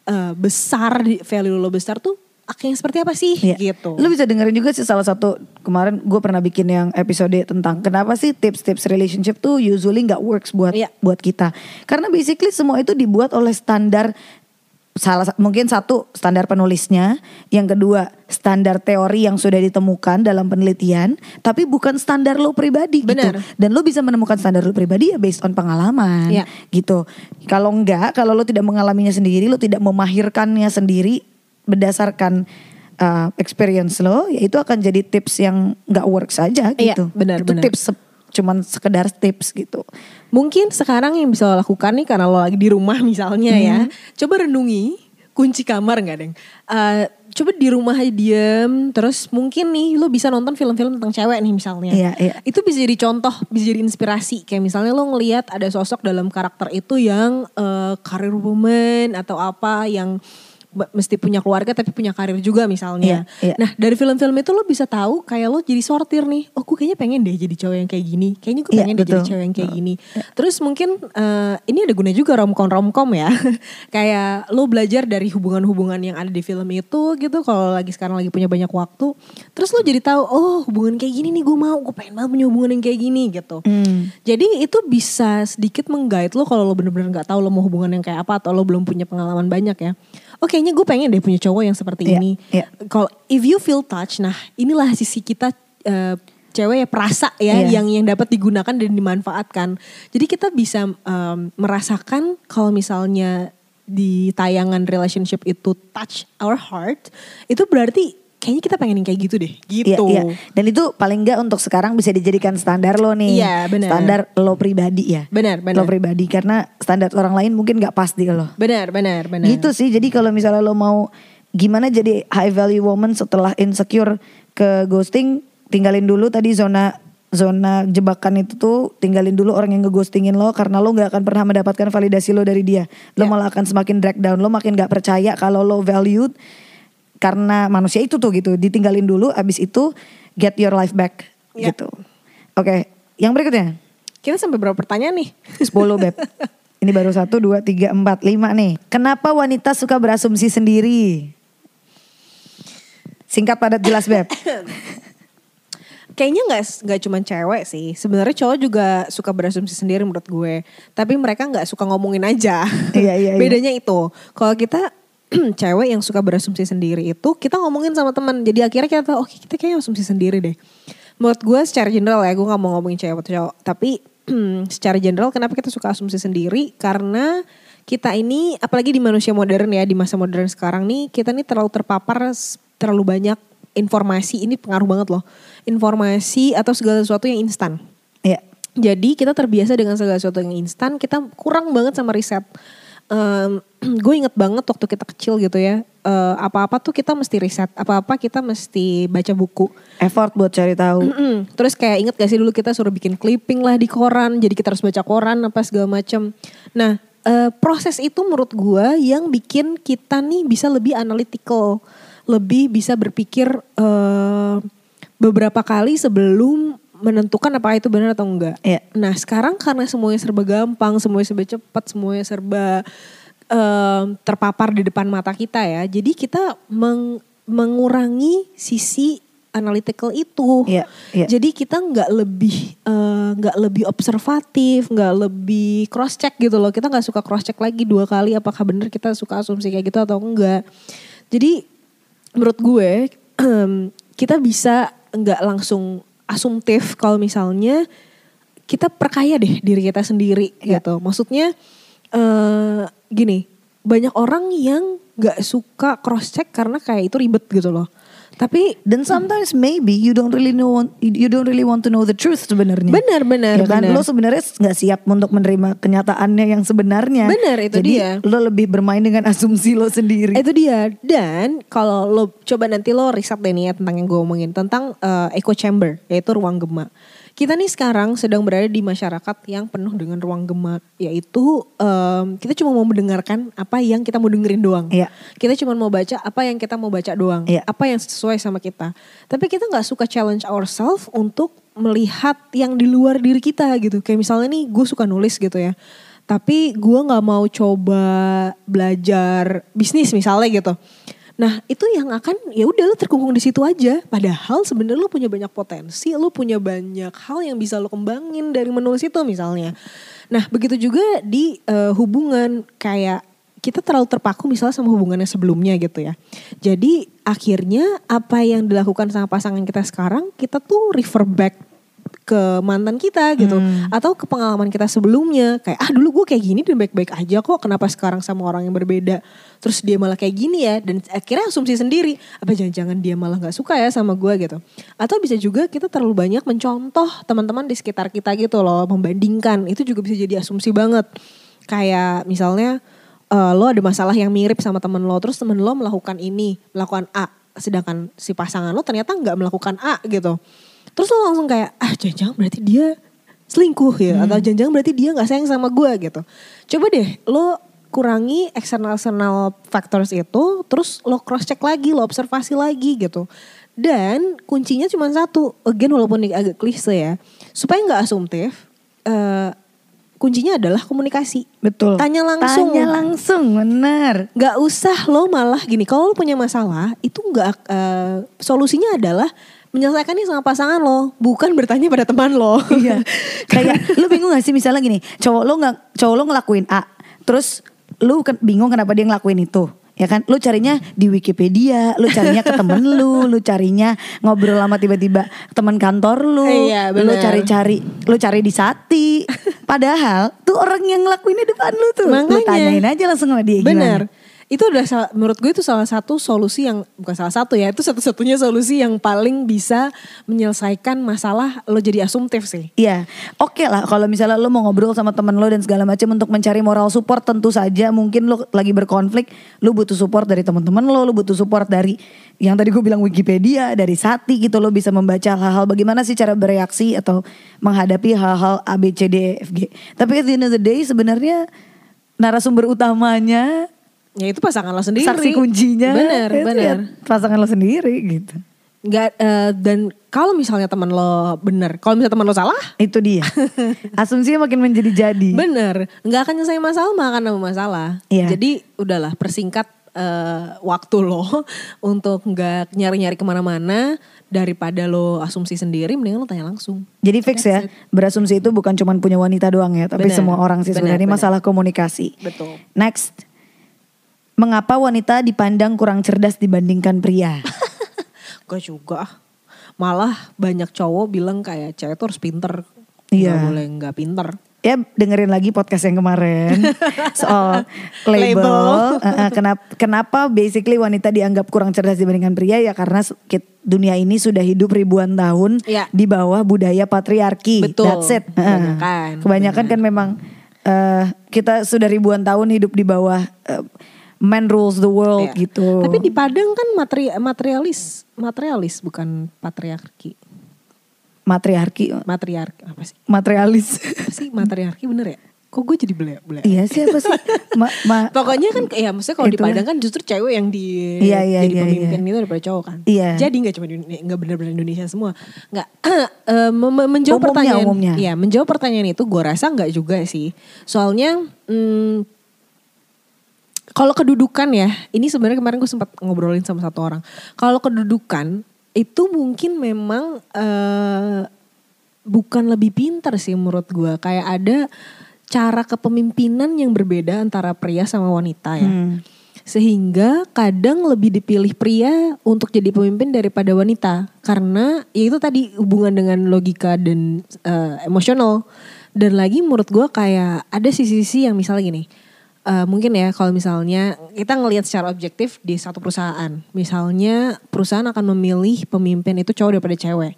eh, besar value lo besar tuh akhirnya seperti apa sih Iya. gitu Lu bisa dengerin juga sih salah satu kemarin gue pernah bikin yang episode tentang kenapa sih tips-tips relationship tuh usually nggak works buat Iya. buat kita. Karena basically semua itu dibuat oleh standar salah sa- mungkin satu standar penulisnya, yang kedua standar teori yang sudah ditemukan dalam penelitian, tapi bukan standar lo pribadi Benar. gitu. Dan lo bisa menemukan standar lo pribadi ya based on pengalaman Iya. gitu. Kalau enggak, kalau lo tidak mengalaminya sendiri, lo tidak memahirkannya sendiri berdasarkan uh, experience lo, ya itu akan jadi tips yang nggak works aja Iya, gitu. benar, itu benar. tips cuman sekedar tips gitu. mungkin sekarang yang bisa lo lakukan nih karena lo lagi di rumah misalnya ya Hmm. coba renungi kunci kamar nggak deng Eh, coba di rumah aja diem terus mungkin nih lo bisa nonton film-film tentang cewek nih misalnya Iya, iya. itu bisa jadi contoh bisa jadi inspirasi kayak misalnya lo ngelihat ada sosok dalam karakter itu yang eh, karir woman atau apa yang mesti punya keluarga tapi punya karir juga misalnya. Iya, iya. Nah dari film-film itu lo bisa tahu kayak lo jadi sortir nih. Oh gue kayaknya pengen deh jadi cowok yang kayak gini. Kayaknya gue Iya, pengen deh jadi betul. cewek yang kayak gini. Terus mungkin eh, ini ada guna juga romcom romcom ya. kayak lo belajar dari hubungan-hubungan yang ada di film itu gitu. Kalau lagi sekarang lagi punya banyak waktu. Terus lo jadi tahu oh hubungan kayak gini nih gue mau. Gue pengen banget punya hubungan yang kayak gini gitu. Hmm. Jadi itu bisa sedikit menggait lo kalau lo bener-bener nggak tahu lo mau hubungan yang kayak apa atau lo belum punya pengalaman banyak ya. Oh kayaknya gue pengen deh punya cowok yang seperti Iya, ini. iya. Kalau if you feel touch, nah inilah sisi kita eh, cewek ya perasa ya Iya. yang yang dapat digunakan dan dimanfaatkan. Jadi kita bisa em, merasakan kalau misalnya di tayangan relationship itu touch our heart, itu berarti kayaknya kita pengen yang kayak gitu deh, gitu. Iya, iya. Dan itu paling enggak untuk sekarang bisa dijadikan standar lo nih. Iya, benar. Standar lo pribadi ya. Benar, Lo benar. pribadi karena standar orang lain mungkin nggak pas di lo. Benar, benar, benar. Gitu sih. Jadi kalau misalnya lo mau gimana jadi high value woman setelah insecure ke ghosting, tinggalin dulu tadi zona zona jebakan itu tuh tinggalin dulu orang yang ngeghostingin lo karena lo nggak akan pernah mendapatkan validasi lo dari dia. Lo Ya. malah akan semakin drag down. Lo makin nggak percaya kalau lo valued karena manusia itu tuh gitu. Ditinggalin dulu abis itu get your life back Ya. gitu. Oke, yang berikutnya Kita sampai berapa pertanyaan nih? 10 beb. Ini baru 1, 2, 3, 4, 5 nih. Kenapa wanita suka berasumsi sendiri? Singkat padat jelas beb. Kayaknya nggak nggak cuma cewek sih. Sebenarnya cowok juga suka berasumsi sendiri menurut gue. Tapi mereka nggak suka ngomongin aja. Iya, iya, iya. Bedanya itu. Kalau kita cewek yang suka berasumsi sendiri itu kita ngomongin sama teman. Jadi akhirnya kita tahu, oke kita kayaknya asumsi sendiri deh. Menurut gue secara general ya, gue nggak mau ngomongin cewek atau cowok. Tapi secara general kenapa kita suka asumsi sendiri? Karena kita ini, apalagi di manusia modern ya, di masa modern sekarang nih, kita nih terlalu terpapar terlalu banyak informasi. Ini pengaruh banget loh. Informasi atau segala sesuatu yang instan. Iya. Jadi kita terbiasa dengan segala sesuatu yang instan, kita kurang banget sama riset. gue inget banget waktu kita kecil gitu ya, eh, apa-apa tuh kita mesti riset, apa-apa kita mesti baca buku. Effort buat cari tahu. Mm-mm. Terus kayak inget gak sih dulu kita suruh bikin clipping lah di koran, jadi kita harus baca koran apa segala macem. Nah eh, proses itu menurut gue yang bikin kita nih bisa lebih analytical, lebih bisa berpikir eh, beberapa kali sebelum menentukan apa itu benar atau enggak. Iya. Nah sekarang karena semuanya serba gampang, semuanya serba cepat, semuanya serba em, terpapar di depan mata kita ya. Jadi kita meng- mengurangi sisi analytical itu. Iya, iya. Jadi kita nggak lebih eh, nggak lebih observatif, nggak lebih cross check gitu loh. Kita nggak suka cross check lagi dua kali apakah benar kita suka asumsi kayak gitu atau enggak. Jadi menurut gue kita bisa nggak langsung asumtif kalau misalnya kita perkaya deh diri kita sendiri Ya. gitu. Maksudnya eh gini, banyak orang yang nggak suka cross check karena kayak itu ribet gitu loh. Tapi Dan sometimes maybe you don't really know you don't really want to know the truth sebenarnya. Benar, benar, Ya kan? Lo sebenarnya nggak siap untuk menerima kenyataannya yang sebenarnya. Benar, itu Jadi, dia. Lo lebih bermain dengan asumsi lo sendiri. Itu dia. Dan kalau lo coba nanti lo riset deh nih ya tentang yang gue omongin tentang eh, echo chamber yaitu ruang gema. Kita nih sekarang sedang berada di masyarakat yang penuh dengan ruang gema yaitu em, kita cuma mau mendengarkan apa yang kita mau dengerin doang. Iya. Kita cuma mau baca apa yang kita mau baca doang. Iya. Apa yang sesuai sama kita. Tapi kita nggak suka challenge ourselves untuk melihat yang di luar diri kita gitu. Kayak misalnya nih gue suka nulis gitu ya. Tapi gue nggak mau coba belajar bisnis misalnya gitu. Nah itu yang akan ya udah lo terkungkung di situ aja. Padahal sebenarnya lo punya banyak potensi, lo punya banyak hal yang bisa lo kembangin dari menulis itu misalnya. Nah begitu juga di eh, hubungan kayak kita terlalu terpaku misalnya sama hubungannya sebelumnya gitu ya. Jadi akhirnya apa yang dilakukan sama pasangan kita sekarang kita tuh refer back ke mantan kita gitu. Atau ke pengalaman kita sebelumnya. Kayak ah dulu gue kayak gini dan baik-baik aja kok. Kenapa sekarang sama orang yang berbeda? Terus dia malah kayak gini ya. Dan akhirnya asumsi sendiri apa jangan-jangan dia malah nggak suka ya sama gue gitu. Atau bisa juga kita terlalu banyak mencontoh teman-teman di sekitar kita gitu loh membandingkan. Itu juga bisa jadi asumsi banget. Kayak misalnya eh, lo ada masalah yang mirip sama temen lo terus temen lo melakukan ini melakukan A. Sedangkan si pasangan lo ternyata nggak melakukan A gitu terus lo langsung kayak ah jangan-jangan berarti dia selingkuh ya atau jangan-jangan berarti dia nggak sayang sama gue gitu. Coba deh lo kurangi external external factors itu terus lo cross check lagi lo observasi lagi gitu. Dan kuncinya cuma satu again walaupun ini agak klise ya supaya nggak asumtif eh, kuncinya adalah komunikasi Betul. Tanya langsung. Tanya langsung, benar. nggak usah lo malah gini kalau lo punya masalah itu nggak eh, solusinya adalah menyelesaikannya sama pasangan lo bukan bertanya pada teman lo Iya. Kayak lu bingung gak sih misalnya gini, cowok lo nggak cowok lo ngelakuin A, terus lu kan bingung kenapa dia ngelakuin itu. Ya kan, lu carinya di Wikipedia, lu carinya ke temen lu, lu carinya ngobrol sama tiba-tiba teman kantor lu, Iya, lu cari-cari, lu cari di Sati. Padahal tuh orang yang ngelakuin di depan lu tuh, lu Makanya. tanyain aja langsung sama dia gimana. Bener. Itu udah menurut gue itu salah satu solusi yang bukan salah satu ya, itu satu-satunya solusi yang paling bisa menyelesaikan masalah lo jadi asumtif sih. Iya, oke lah kalau misalnya lo mau ngobrol sama temen lo dan segala macam untuk mencari moral support tentu saja mungkin lo lagi berkonflik, lo butuh support dari teman-teman lo, lo butuh support dari yang tadi gue bilang Wikipedia, dari Sati gitu lo bisa membaca hal-hal bagaimana sih cara bereaksi atau menghadapi hal-hal A B C D E F G. Tapi at the end of the day sebenarnya narasumber utamanya Ya itu pasangan lo sendiri. saksi kuncinya Bener, itu bener. ya pasangan lo sendiri gitu. Nggak, eh, dan kalau misalnya teman lo bener, kalau misalnya teman lo salah, Itu dia. Asumsinya makin menjadi jadi. bener. Nggak akan nyelesain masalah, akan nambah masalah. Iya. Jadi udahlah persingkat eh, waktu lo untuk nggak nyari-nyari ke mana-mana daripada lo asumsi sendiri, mendingan lo tanya langsung. Jadi fix ya, berasumsi itu bukan cuma punya wanita doang ya, tapi Benar, semua orang sih benar, sebenarnya Ini masalah komunikasi. Betul. Next, mengapa wanita dipandang kurang cerdas dibandingkan pria? Gak juga. Malah banyak cowok bilang kayak cewek tuh harus pinter. Iya. Gak boleh gak pinter. ya dengerin lagi podcast yang kemarin soal label. Label. Eh, kenapa, kenapa basically wanita dianggap kurang cerdas dibandingkan pria ya karena dunia ini sudah hidup ribuan tahun Iya. di bawah budaya patriarki. Betul. That's it. Kebanyakan. Kebanyakan kan memang eh, kita sudah ribuan tahun hidup di bawah eh, man rules the world Iya. gitu. Tapi di Padang kan materi materialis, materialis bukan patriarki. matriarki, Matriarki apa sih? materialis. Apa sih matriarki bener ya? Kok gue jadi bele bele? iya sih apa sih? Ma, ma- Pokoknya kan ya maksudnya kalau di. Padang kan justru cewek yang di Iya, iya, jadi iya, pemimpin itu daripada cowok kan. Iya. Jadi nggak cuma nggak benar-benar Indonesia semua. Nggak mem- mem- menjawab Umumnya, pertanyaan. umumnya. Iya menjawab pertanyaan itu gue rasa nggak juga sih. Soalnya hmm, kalau kedudukan ya, ini sebenarnya kemarin gue sempat ngobrolin sama satu orang. Kalau kedudukan itu mungkin memang eh, bukan lebih pintar sih menurut gue. Kayak ada cara kepemimpinan yang berbeda antara pria sama wanita ya. Hmm. Sehingga kadang lebih dipilih pria untuk jadi pemimpin daripada wanita. Karena ya itu tadi hubungan dengan logika dan eh, emosional. Dan lagi menurut gue kayak ada sisi-sisi yang misalnya gini. Eh, mungkin ya kalau misalnya kita ngelihat secara objektif di satu perusahaan, misalnya perusahaan akan memilih pemimpin itu cowok daripada cewek.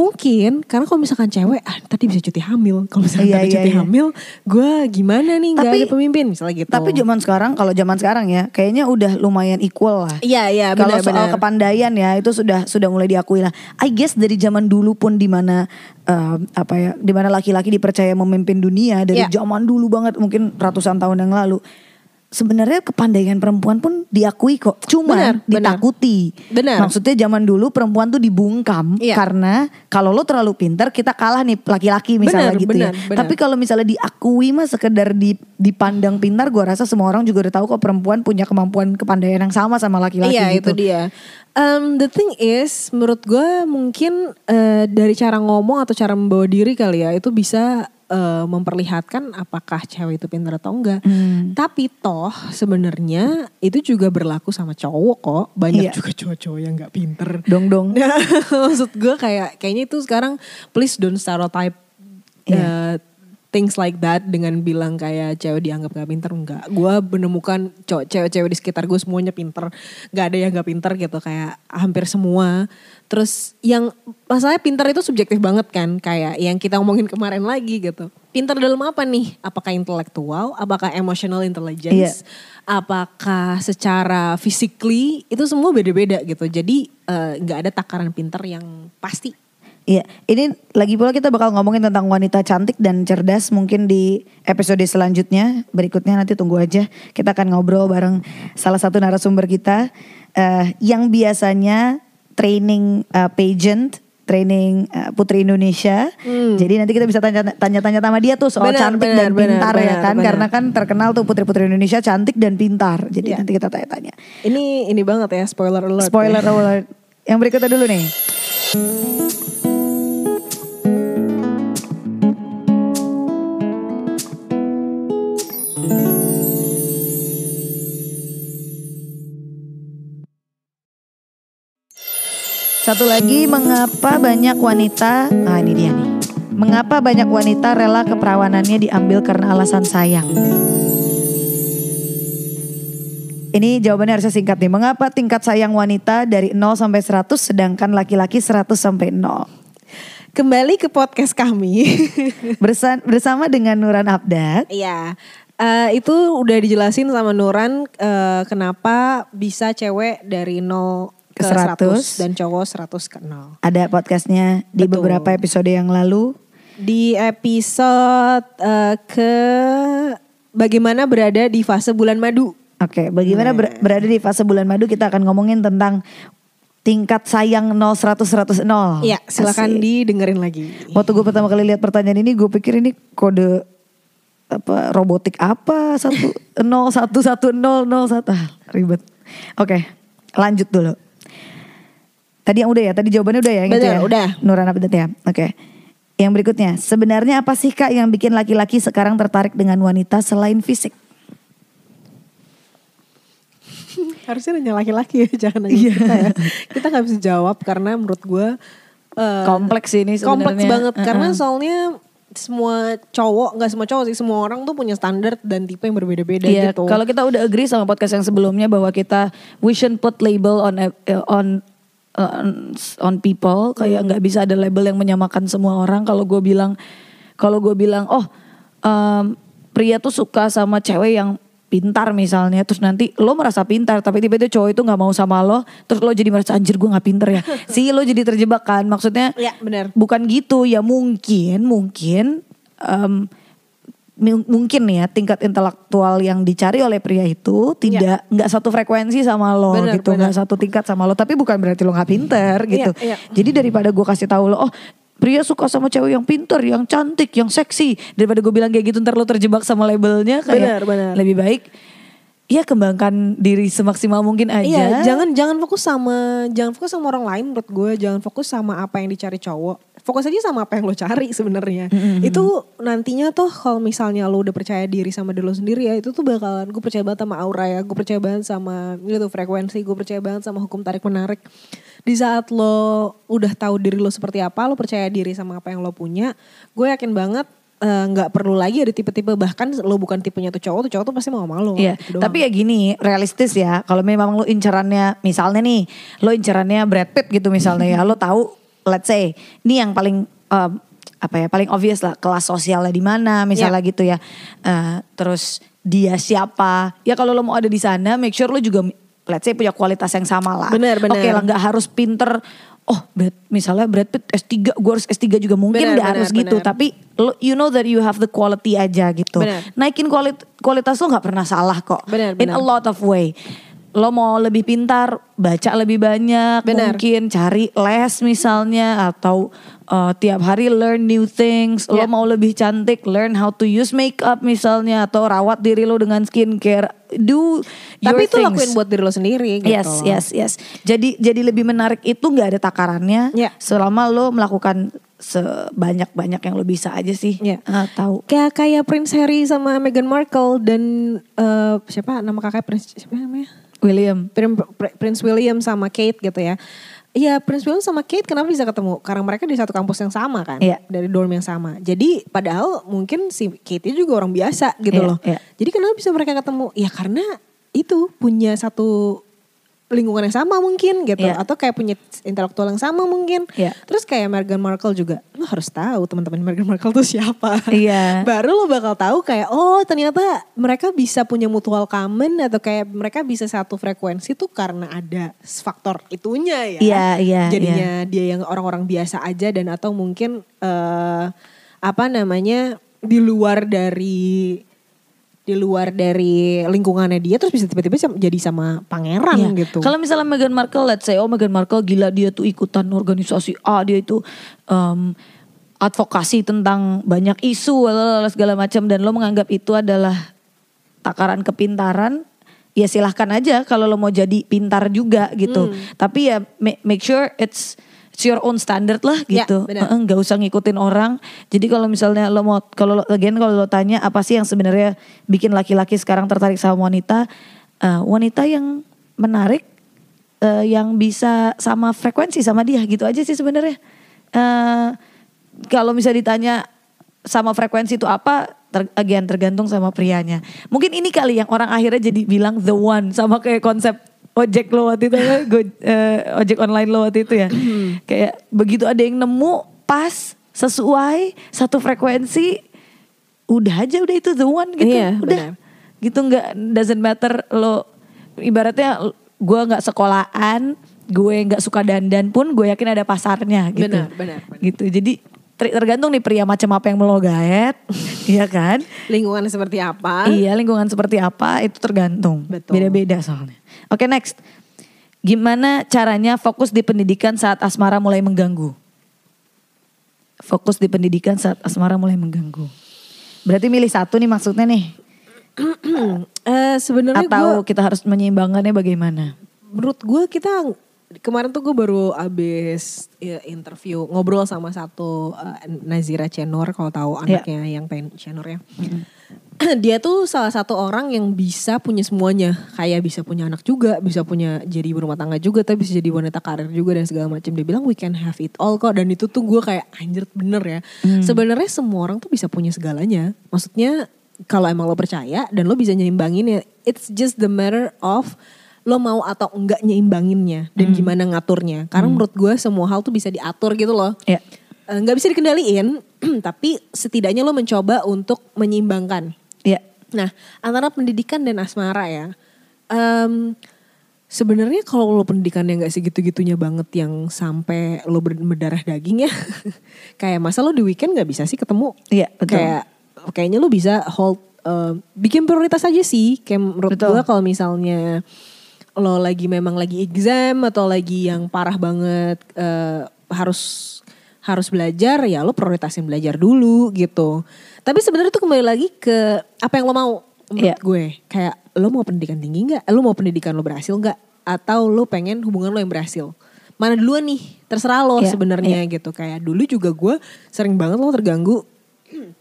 Mungkin karena kalau misalkan cewek, ah tadi bisa cuti hamil. Kalau misalkan Iya, tadi iya, cuti iya. hamil, gue gimana nih Tapi- ada pemimpin misalnya gitu. Tapi zaman sekarang kalau zaman sekarang ya kayaknya udah lumayan equal lah. Iya iya Kalau benar soal benar. kepandaian ya itu sudah sudah mulai diakui lah. I guess dari zaman dulu pun di mana eh, apa ya, di mana laki-laki dipercaya memimpin dunia dari Iya. zaman dulu banget mungkin ratusan tahun yang lalu. Sebenarnya kepandaian perempuan pun diakui kok, benar. ditakuti. Benar. Maksudnya zaman dulu perempuan tuh dibungkam Iya. karena kalau lo terlalu pintar kita kalah nih laki-laki misalnya Benar, gitu benar, ya. benar. Tapi kalau misalnya diakui mah sekedar di, dipandang pintar, gue rasa semua orang juga udah tahu kok perempuan punya kemampuan kepandaian yang sama sama laki-laki Iya gitu. itu dia. Um, the thing is, menurut gue mungkin eh, dari cara ngomong atau cara membawa diri kali ya itu bisa eh, memperlihatkan apakah cewek itu pintar atau enggak. Hmm. Tapi toh sebenarnya itu juga berlaku sama cowok kok. Banyak Iya. juga cowok-cowok yang nggak pinter. Dong dong. Maksud gue kayak kayaknya itu sekarang please don't stereotype Iya. uh, things like that dengan bilang kayak cewek dianggap gak pinter enggak. Gue menemukan cewek-cewek di sekitar gue semuanya pinter. Gak ada yang gak pinter gitu kayak hampir semua. Terus yang masalahnya pinter itu subjektif banget kan kayak yang kita ngomongin kemarin lagi gitu. Pinter dalam apa nih? Apakah intelektual? Apakah emotional intelligence? Apakah secara physically? Itu semua beda-beda gitu. Jadi eh, nggak ada takaran pinter yang pasti. Iya, ini lagi pula kita bakal ngomongin tentang wanita cantik dan cerdas mungkin di episode selanjutnya. Berikutnya nanti tunggu aja. Kita akan ngobrol bareng salah satu narasumber kita eh, yang biasanya training eh, pageant, training eh, Putri Indonesia. Jadi nanti kita bisa tanya- tanya-tanya sama dia tuh soal Benar, cantik benar, dan benar, pintar ya benar, kan. benar. Karena kan terkenal tuh Putri-Putri Indonesia cantik dan pintar. Jadi Iya. nanti kita tanya-tanya. Ini ini banget ya spoiler alert. Spoiler ya. alert. Yang berikutnya dulu nih. Satu lagi, mengapa banyak wanita, nah ini dia nih. Mengapa banyak wanita rela keperawanannya diambil karena alasan sayang? Ini jawabannya harusnya singkat nih. Mengapa tingkat sayang wanita dari 0 sampai 100 sedangkan laki-laki 100 sampai 0? Kembali ke podcast kami. Bersa- bersama dengan Nuran Abdat. Iya. Eh, itu udah dijelasin sama Nuran eh, kenapa bisa cewek dari 0 ke Ke 100 100. dan cowok 100 ke 0. Ada podcastnya di Betul. beberapa episode yang lalu. Di episode eh, ke bagaimana berada di fase bulan madu. Oke, bagaimana ber- berada di fase bulan madu kita akan ngomongin tentang tingkat sayang 0 100 100 0. Iya, silakan Asik. didengerin lagi. Waktu gue pertama kali lihat pertanyaan ini gue pikir ini kode apa robotik apa satu nol satu satu nol nol satu Ah, ribet. Oke, lanjut dulu. Tadi yang udah ya, tadi jawabannya udah ya, yang itu Benar, ya. udah. Nuran Abdat ya. Oke. Yang berikutnya, sebenarnya apa sih kak yang bikin laki-laki sekarang tertarik dengan wanita selain fisik? Harusnya nanya laki-laki ya, jangan nanya Iya. kita ya. Kita nggak bisa jawab karena menurut gue eh, Kompleks ini kompleks sebenarnya. banget karena Uh-uh. soalnya semua cowok nggak semua cowok sih semua orang tuh punya standar dan tipe yang berbeda-beda Iya, gitu. kalau kita udah agree sama podcast yang sebelumnya bahwa kita we shouldn't put label on eh, on on, on people kayak nggak bisa ada label yang menyamakan semua orang. Kalau gue bilang kalau gue bilang oh em, pria tuh suka sama cewek yang pintar misalnya terus nanti lo merasa pintar tapi tiba-tiba cowok itu nggak mau sama lo terus lo jadi merasa anjir gue nggak pinter ya sih lo jadi terjebak kan maksudnya Iya, benar. bukan gitu ya mungkin mungkin mi- mungkin ya tingkat intelektual yang dicari oleh pria itu tidak nggak satu frekuensi sama lo Benar, gitu nggak satu tingkat sama lo tapi bukan berarti lo nggak pinter gitu iya. jadi daripada gue kasih tahu lo oh pria suka sama cewek yang pinter yang cantik yang seksi daripada gue bilang kayak gitu ntar lo terjebak sama labelnya kayak Benar, benar. lebih baik ya kembangkan diri semaksimal mungkin aja Iya, jangan jangan fokus sama jangan fokus sama orang lain menurut gue, jangan fokus sama apa yang dicari cowok. Fokus aja sama apa yang lo cari sebenarnya. Itu nantinya tuh kalau misalnya lo udah percaya diri sama diri lo sendiri ya, itu tuh bakalan gue percaya banget sama aura ya, gue percaya banget sama gitu frekuensi, gue percaya banget sama hukum tarik menarik. Di saat lo udah tahu diri lo seperti apa, lo percaya diri sama apa yang lo punya, gue yakin banget eh, nggak perlu lagi ada tipe-tipe bahkan lo bukan tipenya tuh cowok tuh cowok tuh pasti mau sama lo. Iya, gitu tapi ya gini, realistis ya. Kalau memang lo incerannya, misalnya nih, lo incerannya Brad Pitt gitu misalnya ya, lo tahu, let's say, ini yang paling um, apa ya, paling obvious lah, kelas sosialnya di mana, misalnya gitu ya. Eh, terus dia siapa? Ya kalau lo mau ada di sana, make sure lo juga, let's say punya kualitas yang sama lah. Bener, bener. Oke lah, nggak harus pinter. Oh, Brad, misalnya Brad Pitt S3, gue harus S3 juga mungkin nggak bener, harus gitu. bener. Tapi lo, you know that you have the quality aja gitu. Bener. Naikin kualit- kualitas lo nggak pernah salah kok. Bener, In bener. a lot of way. Lo mau lebih pintar, baca lebih banyak, Bener. mungkin cari les misalnya atau uh, tiap hari learn new things. Lo Yeah. mau lebih cantik, learn how to use makeup misalnya atau rawat diri lo dengan skincare. Do your Tapi itu things. lakuin buat diri lo sendiri gitu. Yes, yes, yes. Jadi jadi lebih menarik itu nggak ada takarannya. Ya. Selama lo melakukan sebanyak-banyak yang lo bisa aja sih. Ya. Ah, tahu. Kayak kayak Prince Harry sama Meghan Markle dan eh, siapa nama kakak Prince siapa namanya? William. Prin- Pr- Prince William sama Kate gitu ya. Iya Prince William sama Kate kenapa bisa ketemu? Karena mereka di satu kampus yang sama kan, Iya. dari dorm yang sama. Jadi padahal mungkin si Kate juga orang biasa gitu Iya, loh. iya. Jadi kenapa bisa mereka ketemu? Ya karena itu punya satu lingkungan yang sama mungkin gitu, Iya. atau kayak punya intelektual yang sama mungkin. Iya. Terus kayak Meghan Markle juga, lo harus tahu teman-teman Meghan Markle tuh siapa. Iya. Baru lo bakal tahu kayak oh ternyata mereka bisa punya mutual common atau kayak mereka bisa satu frekuensi tuh karena ada faktor itunya ya. Iya, iya, Jadinya dia yang orang-orang biasa aja dan atau mungkin eh apa namanya di luar dari di luar dari lingkungannya dia terus bisa tiba-tiba jadi sama pangeran Iya. gitu. Kalau misalnya Meghan Markle, let's say, oh Meghan Markle gila dia tuh ikutan organisasi A, dia itu um, advokasi tentang banyak isu, lalala, segala macam, dan lo menganggap itu adalah takaran kepintaran, ya silahkan aja kalau lo mau jadi pintar juga gitu. Hmm. Tapi ya ma- make sure it's it's your own standard lah Ya, gitu. benar. Heeh, nggak usah ngikutin orang. Jadi kalau misalnya lo mau kalau lo- again kalau lo tanya apa sih yang sebenarnya bikin laki-laki sekarang tertarik sama wanita? Eh, wanita yang menarik eh, yang bisa sama frekuensi sama dia gitu aja sih sebenarnya. Eh kalau bisa ditanya sama frekuensi itu apa? Ter, again tergantung sama prianya. Mungkin ini kali yang orang akhirnya jadi bilang the one sama kayak konsep ojek lo waktu itu kan, go- eh, ojek online lo waktu itu ya. kayak begitu ada yang nemu pas sesuai satu frekuensi udah aja udah itu the one gitu. Iya, udah. benar. Gitu nggak doesn't matter lo ibaratnya gue nggak sekolahan, gue nggak suka dandan pun gue yakin ada pasarnya gitu. Benar, benar, benar. Gitu. Jadi ter- tergantung nih pria macam apa yang lo gaet, iya kan? Lingkungan seperti apa? Iya lingkungan seperti apa itu tergantung. Betul. Beda-beda soalnya. Oke next. Gimana caranya fokus di pendidikan saat asmara mulai mengganggu? Fokus di pendidikan saat asmara mulai mengganggu. Berarti milih satu nih maksudnya nih. Eh sebenarnya Atau kita harus menyeimbangkannya bagaimana? menurut gue kita kemarin tuh gue baru abis ya, interview ngobrol sama satu eh, Nazira Cenor kalau tahu Ya. anaknya yang pengen Cenor ya. Dia tuh salah satu orang yang bisa punya semuanya, kayak bisa punya anak juga, bisa punya jadi berumah tangga juga, tapi bisa jadi wanita karir juga dan segala macam. Dia bilang we can have it all kok, dan itu tuh gue kayak anjir bener ya. Sebenarnya semua orang tuh bisa punya segalanya. Maksudnya kalau emang lo percaya dan lo bisa nyimbangin ya, it's just the matter of lo mau atau enggak nyeimbanginnya dan gimana ngaturnya. Karena menurut gue semua hal tuh bisa diatur gitu loh. Ya. Eh, nggak bisa dikendaliin, tapi setidaknya lo mencoba untuk menyeimbangkan. Ya. Nah, antara pendidikan dan asmara ya. em, Sebenarnya kalau lo pendidikannya nggak segitu-gitunya banget yang sampai lo ber- berdarah daging ya, kayak masa lo di weekend nggak bisa sih ketemu? Iya, betul. Kayak kayaknya lo bisa hold em, bikin prioritas aja sih. Kayak menurut Betul. gue kalau misalnya lo lagi memang lagi exam atau lagi yang parah banget eh, harus harus belajar ya lo prioritasin belajar dulu gitu. Tapi sebenarnya tuh kembali lagi ke apa yang lo mau menurut Iya. gue. Kayak lo mau pendidikan tinggi nggak? Lo mau pendidikan lo berhasil nggak? Atau lo pengen hubungan lo yang berhasil? Mana duluan nih? Terserah lo Iya, sebenarnya gitu. Kayak dulu juga gue sering banget lo terganggu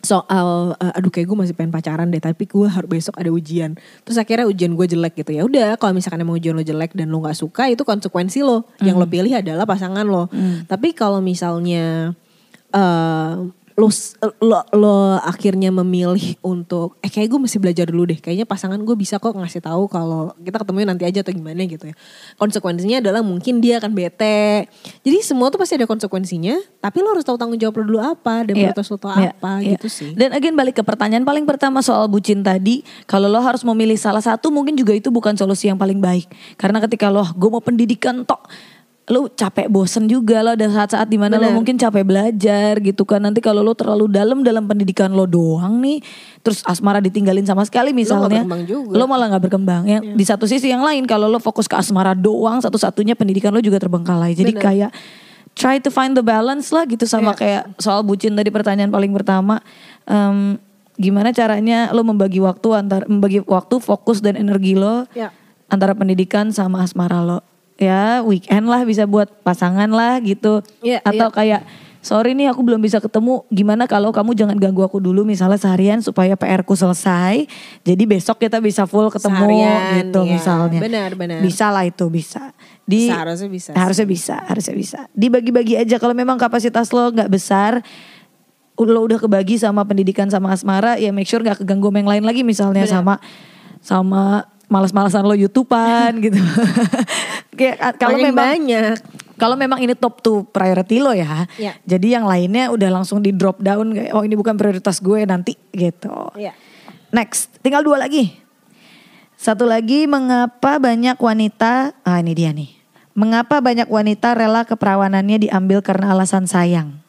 soal eh, aduh kayak gue masih pengen pacaran deh tapi gue harus besok ada ujian terus akhirnya ujian gue jelek gitu ya udah kalau misalkan emang ujian lo jelek dan lo nggak suka itu konsekuensi lo yang lo pilih adalah pasangan lo tapi kalau misalnya eh lo, lo, lo akhirnya memilih untuk eh kayak gue mesti belajar dulu deh. Kayaknya pasangan gue bisa kok ngasih tahu kalau kita ketemunya nanti aja atau gimana gitu ya. Konsekuensinya adalah mungkin dia akan bete. Jadi semua tuh pasti ada konsekuensinya tapi lo harus tahu tanggung jawab lo dulu apa dan prioritas lo tuh iya, apa iya. gitu sih. Dan again balik ke pertanyaan paling pertama soal bucin tadi, kalau lo harus memilih salah satu mungkin juga itu bukan solusi yang paling baik. Karena ketika lo gue mau pendidikan tok lo capek bosen juga lo ada saat-saat di mana lo Benar. mungkin capek belajar gitu kan nanti kalau lo terlalu dalam dalam pendidikan lo doang nih terus asmara ditinggalin sama sekali misalnya juga. lo malah nggak berkembang ya di satu sisi yang lain kalau lo fokus ke asmara doang satu-satunya pendidikan lo juga terbengkalai jadi Benar. kayak try to find the balance lah gitu sama kayak soal bucin tadi pertanyaan paling pertama Em, gimana caranya lo membagi waktu antar membagi waktu fokus dan energi lo Ya. antara pendidikan sama asmara lo ya weekend lah bisa buat pasangan lah gitu. Iya, atau kayak sorry nih aku belum bisa ketemu. Gimana kalau kamu jangan ganggu aku dulu misalnya seharian supaya PR ku selesai jadi besok kita bisa full ketemu Seharian, gitu iya. misalnya. Benar, benar. bisa lah itu bisa. Di Seharusnya bisa harusnya bisa harusnya bisa. Dibagi-bagi aja kalau memang kapasitas lo nggak besar lo udah kebagi sama pendidikan sama asmara ya make sure nggak keganggu sama yang lain lagi misalnya Benar. sama sama malas-malasan lo youtubean gitu kalau memang banyak kalau memang ini top two priority lo ya Ya. jadi yang lainnya udah langsung di drop down kayak oh ini bukan prioritas gue nanti gitu Iya. Next, tinggal dua lagi. Satu lagi, mengapa banyak wanita, ah ini dia nih. Mengapa banyak wanita rela keperawanannya diambil karena alasan sayang?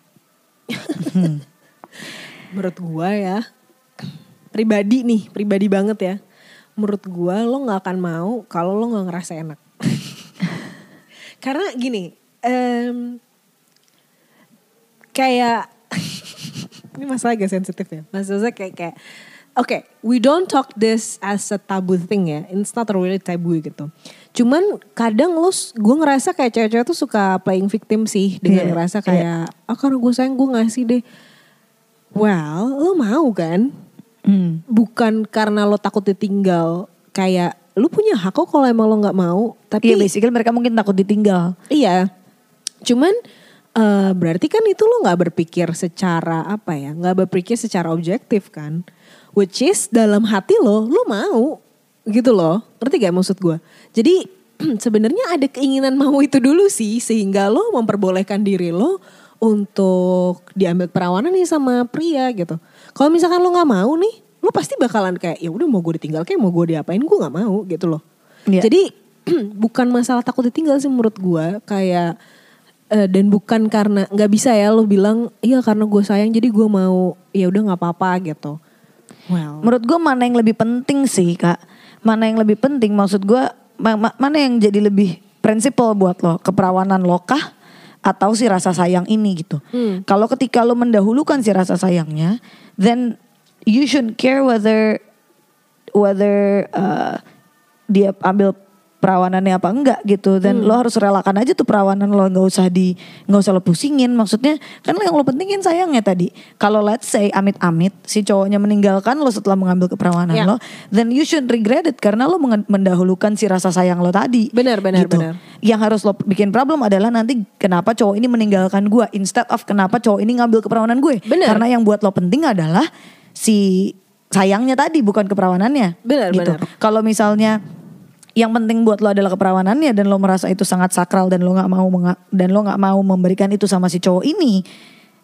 menurut gua ya pribadi nih pribadi banget ya menurut gua lo nggak akan mau kalau lo nggak ngerasa enak karena gini em, kayak ini masalah agak sensitif ya maksudnya kayak kayak Oke, we don't talk this as a taboo thing ya. It's not really taboo gitu. Cuman kadang lo, gue ngerasa kayak cewek-cewek tuh suka playing victim sih dengan Iya, ngerasa iya. kayak, ah karena gue sayang gue ngasih deh. Well, lo mau kan? Hmm. Bukan karena lo takut ditinggal. Kayak lo punya hak kok kalau emang lo nggak mau. Tapi Iya basically mereka mungkin takut ditinggal. Iya. Cuman eh, berarti kan itu lo nggak berpikir secara apa ya? Nggak berpikir secara objektif kan? Which is dalam hati lo, lo mau gitu loh. Ngerti gak maksud gue? Jadi sebenarnya ada keinginan mau itu dulu sih sehingga lo memperbolehkan diri lo untuk diambil perawanan nih sama pria gitu. Kalau misalkan lo nggak mau nih, lo pasti bakalan kayak ya udah mau gue ditinggal kayak mau gue diapain gue nggak mau gitu loh. Iya. Jadi bukan masalah takut ditinggal sih menurut gue kayak eh, dan bukan karena nggak bisa ya lo bilang iya karena gue sayang jadi gue mau ya udah nggak apa-apa gitu. Well, Menurut gue mana yang lebih penting sih kak? Mana yang lebih penting? Maksud gue ma- ma- mana yang jadi lebih prinsipal buat lo? Keperawanan lo kah? Atau si rasa sayang ini gitu? Hmm. Kalau ketika lo mendahulukan si rasa sayangnya, then you should care whether whether uh, dia ambil perawanannya apa enggak gitu dan lo harus relakan aja tuh perawanan lo nggak usah di nggak usah lo pusingin maksudnya kan yang lo pentingin sayangnya tadi kalau let's say amit-amit si cowoknya meninggalkan lo setelah mengambil keperawanan Ya. lo then you should regret it karena lo mendahulukan si rasa sayang lo tadi Benar, benar, gitu. benar. yang harus lo bikin problem adalah nanti kenapa cowok ini meninggalkan gue instead of kenapa cowok ini ngambil keperawanan gue Benar. karena yang buat lo penting adalah si sayangnya tadi bukan keperawanannya Benar, gitu. benar. Kalau misalnya yang penting buat lo adalah keperawanannya dan lo merasa itu sangat sakral dan lo nggak mau dan lo nggak mau memberikan itu sama si cowok ini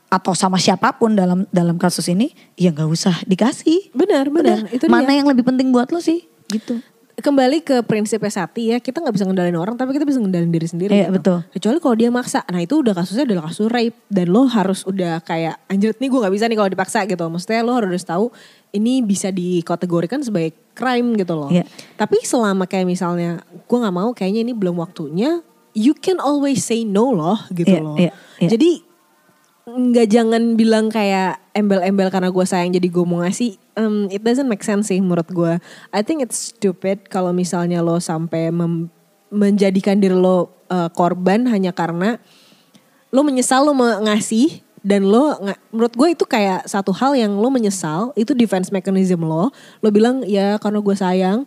atau sama siapa pun dalam dalam kasus ini ya nggak usah dikasih. benar benar Udah, itu mana dia. yang lebih penting buat lo sih gitu. Kembali ke prinsipnya Sati ya kita nggak bisa ngendalin orang tapi kita bisa ngendalin diri sendiri. Iya, gitu. betul. Kecuali kalau dia maksa, nah itu udah kasusnya adalah kasus rape dan lo harus udah kayak anjir nih gue nggak bisa nih kalau dipaksa gitu. Maksudnya lo harus tahu ini bisa dikategorikan sebagai crime gitu loh. Iya. Tapi selama kayak misalnya gue nggak mau kayaknya ini belum waktunya, you can always say no loh gitu Iya, loh. iya, iya. Jadi nggak jangan bilang kayak embel-embel karena gue sayang jadi gue mau ngasih. Um, it doesn't make sense sih menurut gue. I think it's stupid kalau misalnya lo sampai menjadikan diri lo uh, korban hanya karena lo menyesal lo mau ngasih dan lo menurut gue itu kayak satu hal yang lo menyesal itu defense mechanism lo lo bilang ya karena gue sayang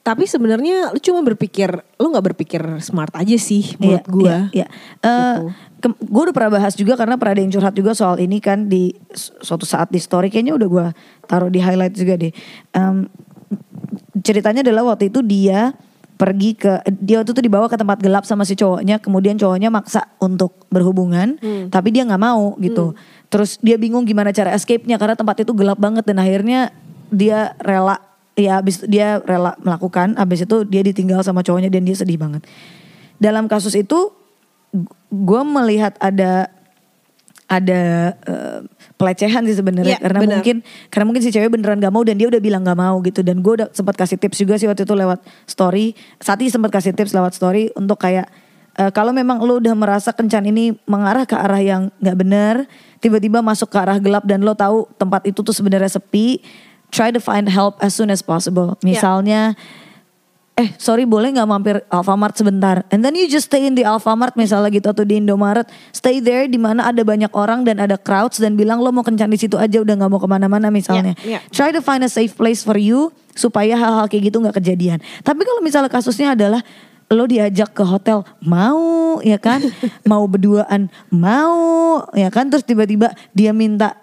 tapi sebenarnya lu cuma berpikir lu nggak berpikir smart aja sih menurut Iya, gua. Iya. iya. Eh, Gitu. ke- gue udah pernah bahas juga karena pernah ada yang curhat juga soal ini kan di su- suatu saat di story kayaknya udah gue taruh di highlight juga deh. Em, ceritanya adalah waktu itu dia pergi ke dia waktu itu dibawa ke tempat gelap sama si cowoknya kemudian cowoknya maksa untuk berhubungan tapi dia nggak mau gitu terus dia bingung gimana cara escape-nya karena tempat itu gelap banget dan akhirnya dia rela ya abis itu dia rela melakukan abis itu dia ditinggal sama cowoknya dan dia sedih banget. Dalam kasus itu gue melihat ada ada eh, pelecehan sih sebenarnya. Iya, karena benar. mungkin karena mungkin si cewek beneran gak mau dan dia udah bilang gak mau gitu. Dan gue udah sempat kasih tips juga sih waktu itu lewat story. Sati sempat kasih tips lewat story untuk kayak eh, kalau memang lo udah merasa kencan ini mengarah ke arah yang nggak benar tiba-tiba masuk ke arah gelap dan lo tahu tempat itu tuh sebenarnya sepi try to find help as soon as possible. Misalnya eh sorry boleh nggak mampir Alfamart sebentar? And then you just stay in di Alfamart misalnya gitu atau di Indomaret. Stay there di mana ada banyak orang dan ada crowds dan bilang lo mau kencan di situ aja udah nggak mau ke mana-mana misalnya. Yeah, yeah. try to find a safe place for you supaya hal-hal kayak gitu nggak kejadian. Tapi kalau misalnya kasusnya adalah lo diajak ke hotel mau ya kan? Mau berduaan mau ya kan? Terus tiba-tiba dia minta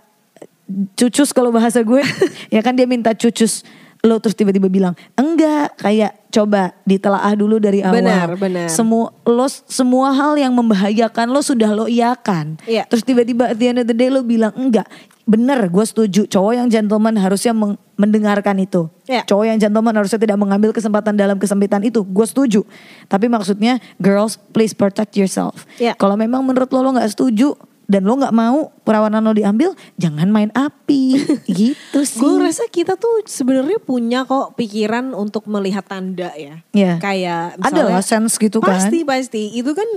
cucus kalau bahasa gue. Ya kan dia minta cucus. Lo terus tiba-tiba bilang enggak. Kayak coba ditelaah dulu dari awal. Benar, benar. semua lo semua hal yang membahayakan lo sudah lo iakan. Iya. terus tiba-tiba at the end of the day lo bilang enggak. Bener gue setuju. Cowok yang gentleman harusnya mendengarkan itu. Iya. cowok yang gentleman harusnya tidak mengambil kesempatan dalam kesempitan itu. Gue setuju. Tapi maksudnya girls please protect yourself. Iya. kalau memang menurut lo lo nggak setuju dan lo nggak mau perawanan lo diambil jangan main api gitu sih Gue rasa kita tuh sebenarnya punya kok pikiran untuk melihat tanda ya. Iya. Kayak Ada misalnya- lah sense gitu kan. Pasti pasti. Itu kan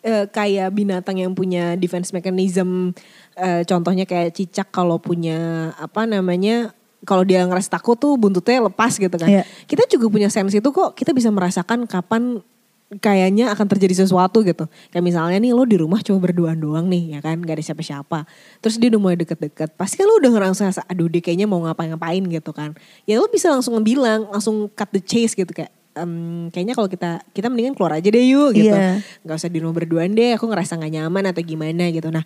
eh, kayak binatang yang punya defense mechanism. eh, contohnya kayak cicak kalau punya apa namanya kalau dia ngerasa takut tuh buntutnya lepas gitu kan. Iya. Kita juga punya sense itu kok. Kita bisa merasakan kapan kayaknya akan terjadi sesuatu gitu. Kayak misalnya nih lo di rumah cuma berduaan doang nih ya kan. Gak ada siapa-siapa. Terus dia udah mulai deket-deket. Pasti kan lo udah ngerasa aduh dia kayaknya mau ngapa-ngapain gitu kan. Ya lo bisa langsung bilang, langsung cut the chase gitu kayak. "Em, kayaknya kalau kita kita mendingan keluar aja deh yuk gitu. Iya. Gak usah di rumah berduaan deh. Aku ngerasa gak nyaman atau gimana gitu. Nah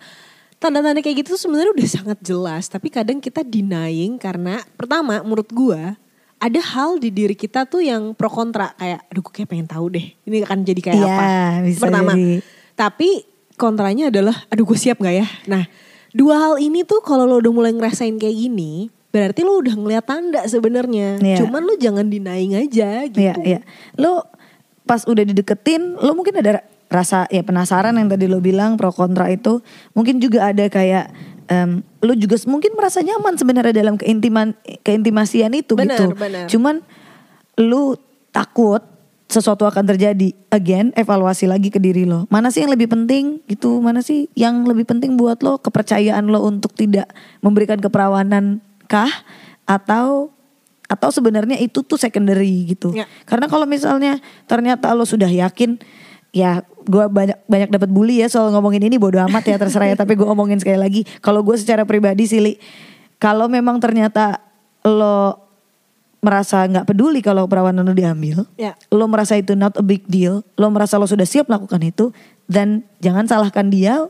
tanda-tanda kayak gitu tuh sebenarnya udah sangat jelas. Tapi kadang kita denying karena pertama menurut gua ada hal di diri kita tuh yang pro kontra kayak aduh gue kayak pengen tahu deh ini akan jadi kayak Iya, apa bisa pertama jadi. tapi kontranya adalah aduh gue siap nggak ya nah dua hal ini tuh kalau lo udah mulai ngerasain kayak gini berarti lo udah ngeliat tanda sebenarnya Iya. cuman lo jangan denying aja gitu Iya, iya. Lo pas udah dideketin, lo mungkin ada rasa ya penasaran yang tadi lo bilang pro kontra itu. Mungkin juga ada kayak em, lo juga mungkin merasa nyaman sebenarnya dalam keintiman keintimasian itu Benar, gitu. benar. Cuman lo takut sesuatu akan terjadi. Again, evaluasi lagi ke diri lo. Mana sih yang lebih penting gitu? Mana sih yang lebih penting buat lo? Kepercayaan lo untuk tidak memberikan keperawanan kah? Atau atau sebenarnya itu tuh secondary gitu. Ya. Karena kalau misalnya ternyata lo sudah yakin ya gue banyak banyak dapat bully ya soal ngomongin ini bodo amat ya terserah ya tapi gue omongin sekali lagi kalau gue secara pribadi sih Li, kalau memang ternyata lo merasa nggak peduli kalau perawanan lo diambil Ya. lo merasa itu not a big deal lo merasa lo sudah siap melakukan itu dan jangan salahkan dia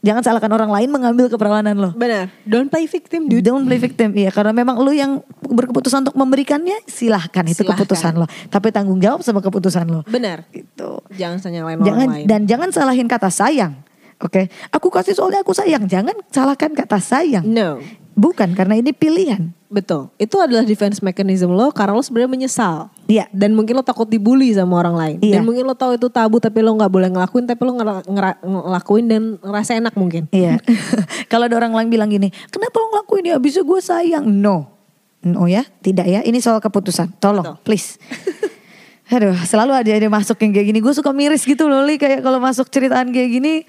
jangan salahkan orang lain mengambil keperawanan lo benar don't play victim dude Don't play victim, iya karena memang lu yang berkeputusan untuk memberikannya silahkan itu Silahkan. keputusan lo. Tapi tanggung jawab sama keputusan lo. benar Gitu. jangan Jangan orang lain dan jangan salahin kata sayang. Oke, aku kasih soalnya aku sayang. Jangan salahkan kata sayang. no Bukan karena ini pilihan. Betul. Itu adalah defense mechanism lo karena lo sebenarnya menyesal. Iya. Dan mungkin lo takut dibully sama orang lain. Iya. Dan mungkin lo tahu itu tabu tapi lo nggak boleh ngelakuin tapi lo ngelakuin dan ngerasa enak mungkin. Iya. Kalau ada orang lain bilang gini, kenapa lo ngelakuin ya? Bisa gue sayang. No. No ya, tidak ya. Ini soal keputusan. Tolong, Betul. please. Aduh, selalu ada yang masuk yang kayak gini. Gue suka miris gitu loh, Li. Kayak kalau masuk ceritaan kayak gini,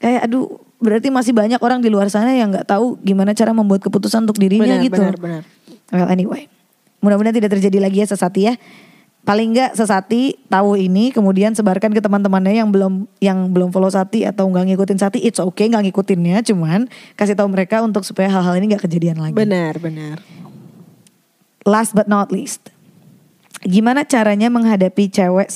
kayak aduh, berarti masih banyak orang di luar sana yang nggak tahu gimana cara membuat keputusan untuk dirinya Benar, gitu. benar, benar. Well, anyway, mudah-mudahan tidak terjadi lagi ya sesati ya. Paling nggak sesati tahu ini, kemudian sebarkan ke teman-temannya yang belum yang belum follow sati atau nggak ngikutin sati. It's okay nggak ngikutinnya, cuman kasih tahu mereka untuk supaya hal-hal ini nggak kejadian lagi. Benar, benar. Last but not least, Gimana caranya menghadapi cewek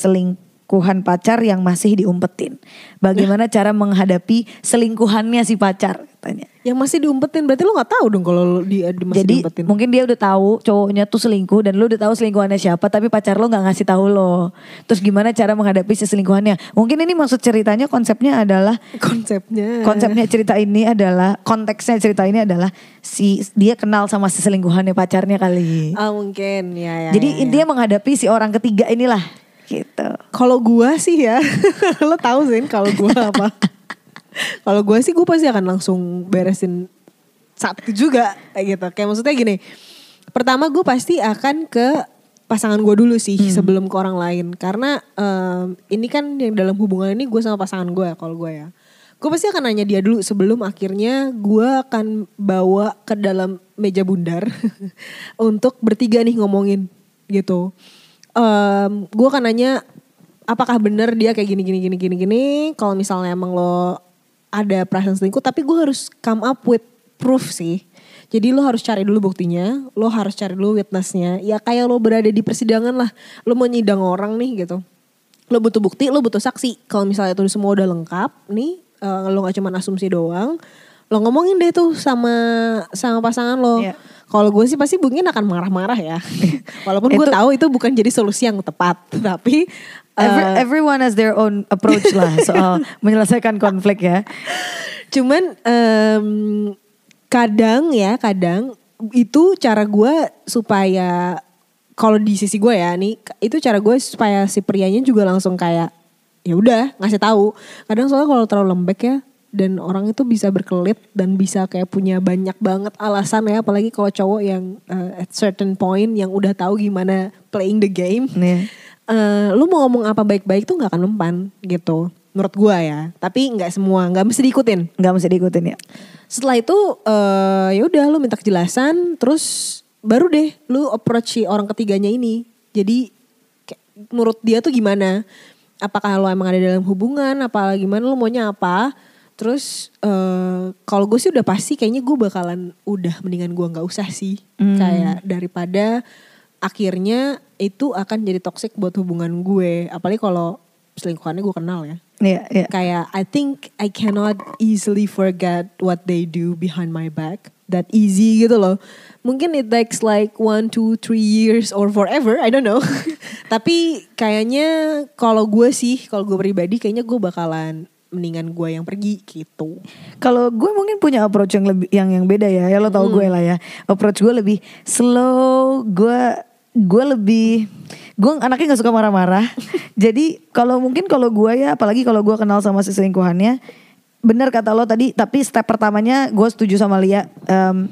selingkuhan pacar yang masih diumpetin? Bagaimana cara menghadapi selingkuhannya si pacar katanya? Yang masih diumpetin berarti lo nggak tahu dong kalau dia di- masih Jadi diumpetin. mungkin dia udah tahu cowoknya tuh selingkuh dan lu udah tahu selingkuhannya siapa tapi pacar lo nggak ngasih tahu lo. Terus gimana cara menghadapi si selingkuhannya? Mungkin ini maksud ceritanya konsepnya adalah Konsepnya. konsepnya cerita ini adalah konteksnya cerita ini adalah si dia kenal sama si selingkuhannya pacarnya kali. Ah mungkin ya ya. Jadi ya, ya. intinya menghadapi si orang ketiga inilah gitu. Kalau gua sih ya, lo tahu sih kalau gua apa? kalau gua sih gua pasti akan langsung beresin satu juga kayak gitu. Kayak maksudnya gini, pertama gue pasti akan ke pasangan gue dulu sih sebelum ke orang lain karena em, ini kan yang dalam hubungan ini gue sama pasangan gue kalau gue ya gue pasti akan nanya dia dulu sebelum akhirnya gue akan bawa ke dalam meja bundar untuk bertiga nih ngomongin gitu Em, gue akan nanya apakah benar dia kayak gini gini gini gini gini? Kalau misalnya emang lo ada perasaan selingkuh tapi gue harus come up with proof sih. Jadi lo harus cari dulu buktinya lo harus cari dulu witnessnya. Ya kayak lo berada di persidangan lah lo mau nyidang orang nih gitu. Lo butuh bukti lo butuh saksi. Kalau misalnya itu semua udah lengkap nih eh, lo gak cuma asumsi doang lo ngomongin deh tuh sama sama pasangan lo Iya. kalau gue sih pasti mungkin akan marah-marah ya walaupun gue tahu itu bukan jadi solusi yang tepat tapi Every- eh, everyone has their own approach lah soal menyelesaikan konflik ya. Cuman em, kadang ya kadang itu cara gue supaya kalau di sisi gue ya nih itu cara gue supaya si prianya juga langsung kayak ya udah ngasih tahu. Kadang soalnya kalau terlalu lembek ya dan orang itu bisa berkelit dan bisa kayak punya banyak banget alasan ya apalagi kalau cowok yang eh, at certain point yang udah tahu gimana playing the game Nih. eh, lu mau ngomong apa baik-baik tuh nggak akan mempan gitu. Menurut gua ya. Tapi nggak semua nggak mesti diikutin. Nggak mesti diikutin ya. setelah itu eh ya udah lu minta kejelasan terus baru deh lu approach si orang ketiganya ini. Jadi kayak menurut dia tuh gimana? Apakah lo emang ada dalam hubungan? Apa gimana? Lu maunya apa terus eh kalau gue sih udah pasti kayaknya gue bakalan udah mendingan gua nggak usah sih. Kayak daripada akhirnya itu akan jadi toxic buat hubungan gue. Apalagi kalau selingkuhannya gue kenal ya. Iya, iya. kayak I think I cannot easily forget what they do behind my back. That easy gitu loh. Mungkin it takes like one two three years or forever I don't know. Tapi kayaknya kalau gue sih kalau gue pribadi kayaknya gue bakalan mendingan gue yang pergi gitu Kalau gue mungkin punya approach yang lebih yang yang beda ya. Ya lo tau gue lah ya. Approach gue lebih slow. Gue gue lebih gue anaknya nggak suka marah-marah. Jadi kalau mungkin kalau gue ya, apalagi kalau gue kenal sama si selingkuhannya, benar kata lo tadi. Tapi step pertamanya gue setuju sama Lia. em,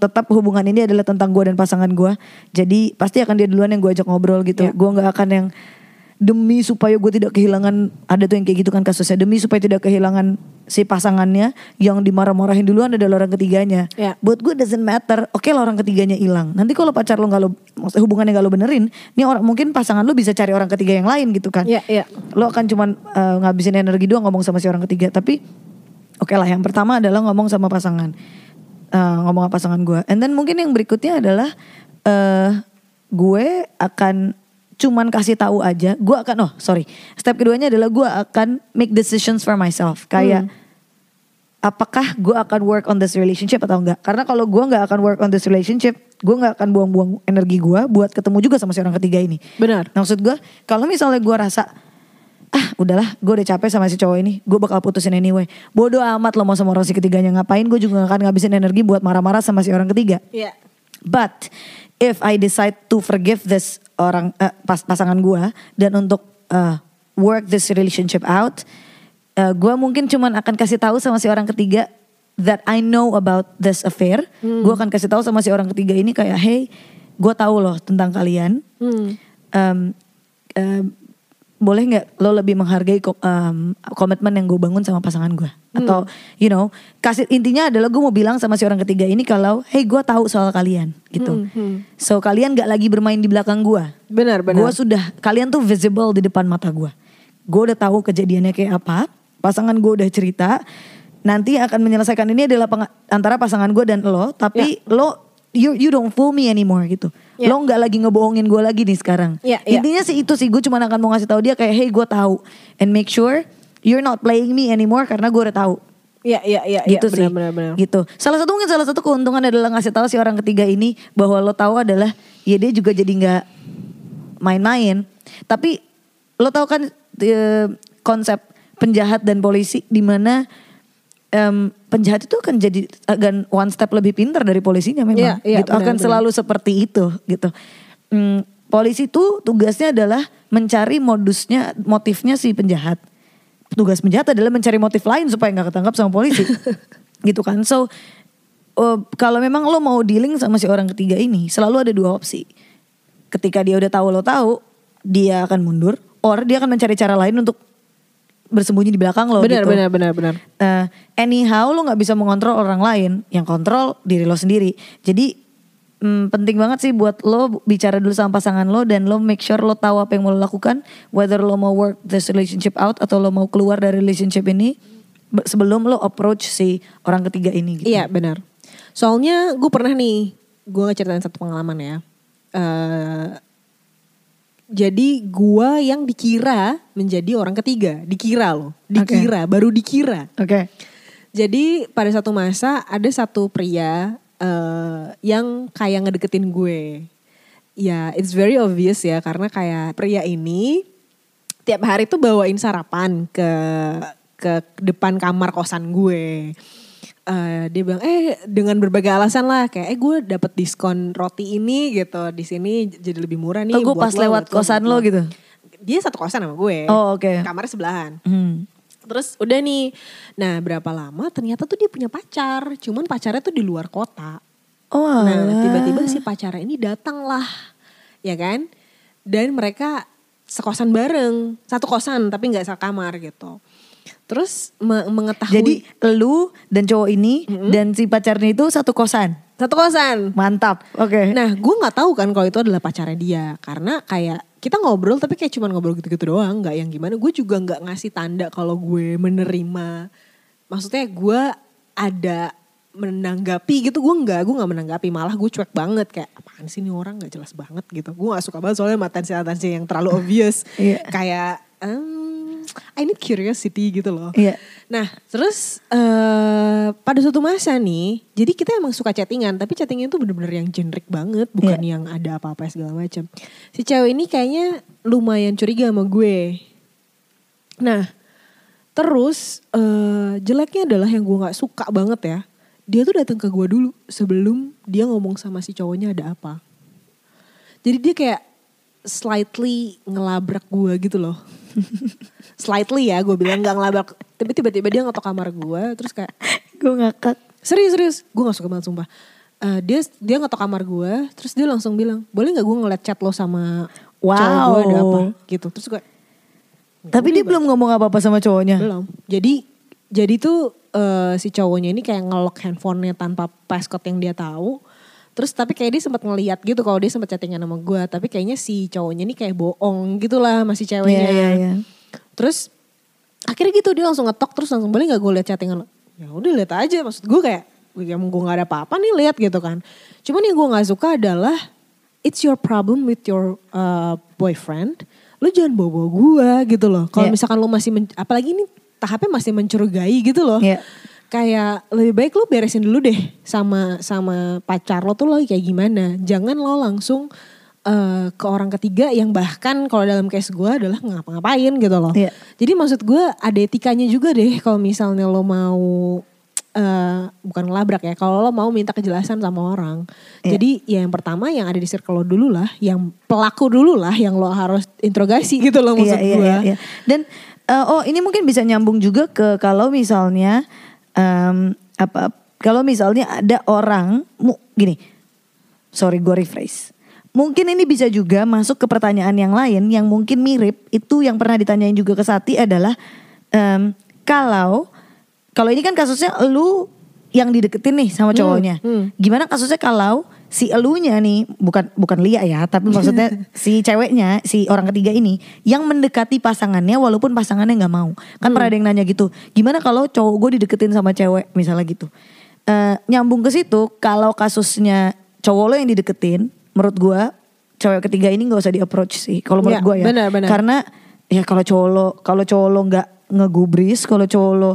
tetap hubungan ini adalah tentang gue dan pasangan gue. Jadi pasti akan dia duluan yang gue ajak ngobrol gitu. Iya. Gue nggak akan yang demi supaya gue tidak kehilangan ada tuh yang kayak gitu kan kasusnya. Demi supaya tidak kehilangan si pasangannya yang dimarah-marahin duluan adalah orang ketiganya. Ya. buat gue doesn't matter. Oke lah orang ketiganya hilang. Nanti kalau pacar lo nggak lo hubungannya nggak lo benerin nih orang mungkin pasangan lo bisa cari orang ketiga yang lain gitu kan. Iya, iya. lo akan cuman eh, ngabisin energi doang ngomong sama si orang ketiga. Tapi oke lah yang pertama adalah ngomong sama pasangan. Eh, ngomong sama pasangan gue and then mungkin yang berikutnya adalah eh gue akan cuman kasih tahu aja gue akan oh sorry. Step keduanya adalah gue akan make decisions for myself. Kayak apakah gue akan work on this relationship atau enggak? Karena kalau gue nggak akan work on this relationship gue nggak akan buang-buang energi gue buat ketemu juga sama si orang ketiga ini. Benar. Nah, maksud gue kalau misalnya gue rasa ah udahlah gue udah capek sama si cowok ini gue bakal putusin anyway. Bodoh amat lo mau sama orang si ketiganya ngapain gue juga gak akan ngabisin energi buat marah-marah sama si orang ketiga. Iya. but if I decide to forgive this orang eh, pas pasangan gue dan untuk eh, work this relationship out eh, gue mungkin cuman akan kasih tahu sama si orang ketiga that I know about this affair. Gue akan kasih tahu sama si orang ketiga ini kayak hey gue tahu loh tentang kalian. Hmm. Em, em, boleh nggak lo lebih menghargai em, komitmen yang gue bangun sama pasangan gue atau you know kasih intinya adalah gue mau bilang sama si orang ketiga ini kalau hey gue tahu soal kalian gitu. So kalian nggak lagi bermain di belakang gue benar benar. Gue sudah kalian tuh visible di depan mata gue gue udah tahu kejadiannya kayak apa pasangan gue udah cerita. Nanti akan menyelesaikan ini adalah antara pasangan gue dan lo tapi lo you you don't fool me anymore gitu. Ya. Lo nggak lagi ngebohongin gue lagi nih sekarang. Ya, ya. Intinya sih itu sih gue cuma akan mau ngasih tahu dia kayak hey gue tahu. And make sure you're not playing me anymore karena gue udah tahu. Iya, iya, iya, gitu ya, sih. benar. Gitu. Salah satu mungkin salah satu keuntungan adalah ngasih tahu si orang ketiga ini bahwa lo tahu adalah ya dia juga jadi nggak main-main. Tapi lo tahu kan eh, konsep penjahat dan polisi di mana em, penjahat itu akan jadi akan one step lebih pintar dari polisinya memang. Iya, iya, gitu. benar, akan benar. selalu seperti itu gitu. Hmm, polisi itu tugasnya adalah mencari modusnya, motifnya si penjahat. Tugas penjahat adalah mencari motif lain supaya nggak ketangkap sama polisi. gitu kan. So eh, kalau memang lo mau dealing sama si orang ketiga ini, selalu ada dua opsi. Ketika dia udah tahu lo tahu, dia akan mundur, or dia akan mencari cara lain untuk bersembunyi di belakang lo. Benar, gitu. benar, benar, benar. Eh, anyhow lo nggak bisa mengontrol orang lain, yang kontrol diri lo sendiri. Jadi mm, penting banget sih buat lo bicara dulu sama pasangan lo dan lo make sure lo tahu apa yang mau lo lakukan, whether lo mau work this relationship out atau lo mau keluar dari relationship ini be- sebelum lo approach si orang ketiga ini. Gitu. Iya benar. Soalnya gue pernah nih, gue ngeceritain satu pengalaman ya. Eh jadi gue yang dikira menjadi orang ketiga, dikira loh, dikira, baru dikira. Oke. Jadi pada satu masa ada satu pria eh yang kayak ngedeketin gue. Ya, it's very obvious ya karena kayak pria ini tiap hari tuh bawain sarapan ke ke depan kamar kosan gue. Eh, dia bilang eh dengan berbagai alasan lah kayak eh gue dapet diskon roti ini gitu di sini jadi lebih murah nih. Oh, gue buat pas lo, lewat lo, kosan lo gitu. Dia satu kosan sama gue. Oh, oke. Kamarnya sebelahan. Hmm. Terus udah nih, nah berapa lama ternyata tuh dia punya pacar, cuman pacarnya tuh di luar kota. Oh, Nah tiba-tiba si pacarnya ini datang lah, ya kan? Dan mereka sekosan bareng, satu kosan tapi nggak sekamar gitu. Terus me- mengetahui Jadi lu dan cowok ini dan si pacarnya itu satu kosan. satu kosan. Mantap. Oke. Nah gue nggak tahu kan kalau itu adalah pacarnya dia, karena kayak kita ngobrol tapi kayak cuma ngobrol gitu-gitu doang, nggak yang gimana. Gue juga nggak ngasih tanda kalau gue menerima. Maksudnya gue ada menanggapi gitu gue nggak gue nggak menanggapi malah gue cuek banget kayak apaan sih nih orang nggak jelas banget gitu gue nggak suka banget soalnya matansi matansi yang terlalu obvious Iya. kayak "Hmm, I need curiosity gitu loh Iya. Nah, terus eh pada suatu masa nih, jadi kita emang suka chattingan, tapi chattingnya itu bener-bener yang generic banget, bukan Iya. yang ada apa-apa segala macam. Si cewek ini kayaknya lumayan curiga sama gue. Nah, terus eh jeleknya adalah yang gue nggak suka banget ya. Dia tuh datang ke gue dulu sebelum dia ngomong sama si cowoknya ada apa. Jadi dia kayak slightly ngelabrak gue gitu loh. slightly ya gue bilang nggak ngelabrak. Tapi tiba-tiba dia ngetok kamar gue terus kayak Gue ngakak. serius serius gue gak suka banget sumpah. Eh, dia dia ngetok kamar gue terus dia langsung bilang boleh nggak gue ngeliat chat lo sama cowok gue ada apa Wow. gitu terus gue Tapi dia belum ngomong apa-apa sama cowoknya. belum. Jadi jadi tuh eh, si cowoknya ini kayak ngelock handphonenya tanpa passcode yang dia tahu. Terus tapi kayak dia sempat ngeliat gitu kalau dia sempat chattingan sama gue. Tapi kayaknya si cowoknya ini kayak bohong gitu lah masih ceweknya. Iya, iya, iya. Terus akhirnya gitu dia langsung ngetok terus langsung boleh nggak gue liat chattingan lo? Ya udah lihat aja maksud gue kayak ya gue gak ada apa-apa nih lihat gitu kan. Cuman yang gue nggak suka adalah it's your problem with your uh, boyfriend. Lu jangan bawa-bawa gue gitu loh. Kalau Iya. misalkan lu masih men- apalagi ini tahapnya masih mencurigai gitu loh. Iya. Kayak lebih baik lu beresin dulu deh sama sama pacar lo tuh lo kayak gimana. Jangan lo langsung eh, ke orang ketiga yang bahkan kalau dalam case gue adalah ngapa-ngapain gitu loh. Iya. Jadi maksud gue ada etikanya juga deh kalau misalnya lo mau eh bukan ngelabrak ya. Kalau lo mau minta kejelasan sama orang. Iya. Jadi ya yang pertama yang ada di circle lo dulu lah, yang pelaku dulu lah yang lo harus interogasi gitu loh maksud iya, iya, gue. iya, iya. Dan eh, oh ini mungkin bisa nyambung juga ke kalau misalnya em, apa kalau misalnya ada orang mu- gini. Sorry gue rephrase. Mungkin ini bisa juga masuk ke pertanyaan yang lain yang mungkin mirip itu yang pernah ditanyain juga ke Sati adalah em, kalau kalau ini kan kasusnya lu yang dideketin nih sama cowoknya. hmm. Gimana kasusnya kalau si elunya nih bukan bukan Lia ya, tapi maksudnya si ceweknya, si orang ketiga ini yang mendekati pasangannya walaupun pasangannya nggak mau. Kan pernah ada yang nanya gitu. Gimana kalau cowok gue dideketin sama cewek misalnya gitu. Eh, nyambung ke situ kalau kasusnya cowok lo yang dideketin menurut gue cewek ketiga ini nggak usah di approach sih. Kalau menurut Ya, gue ya. benar, benar. Karena ya kalau cowok lo kalau cowok lo nggak ngegubris, kalau cowok lo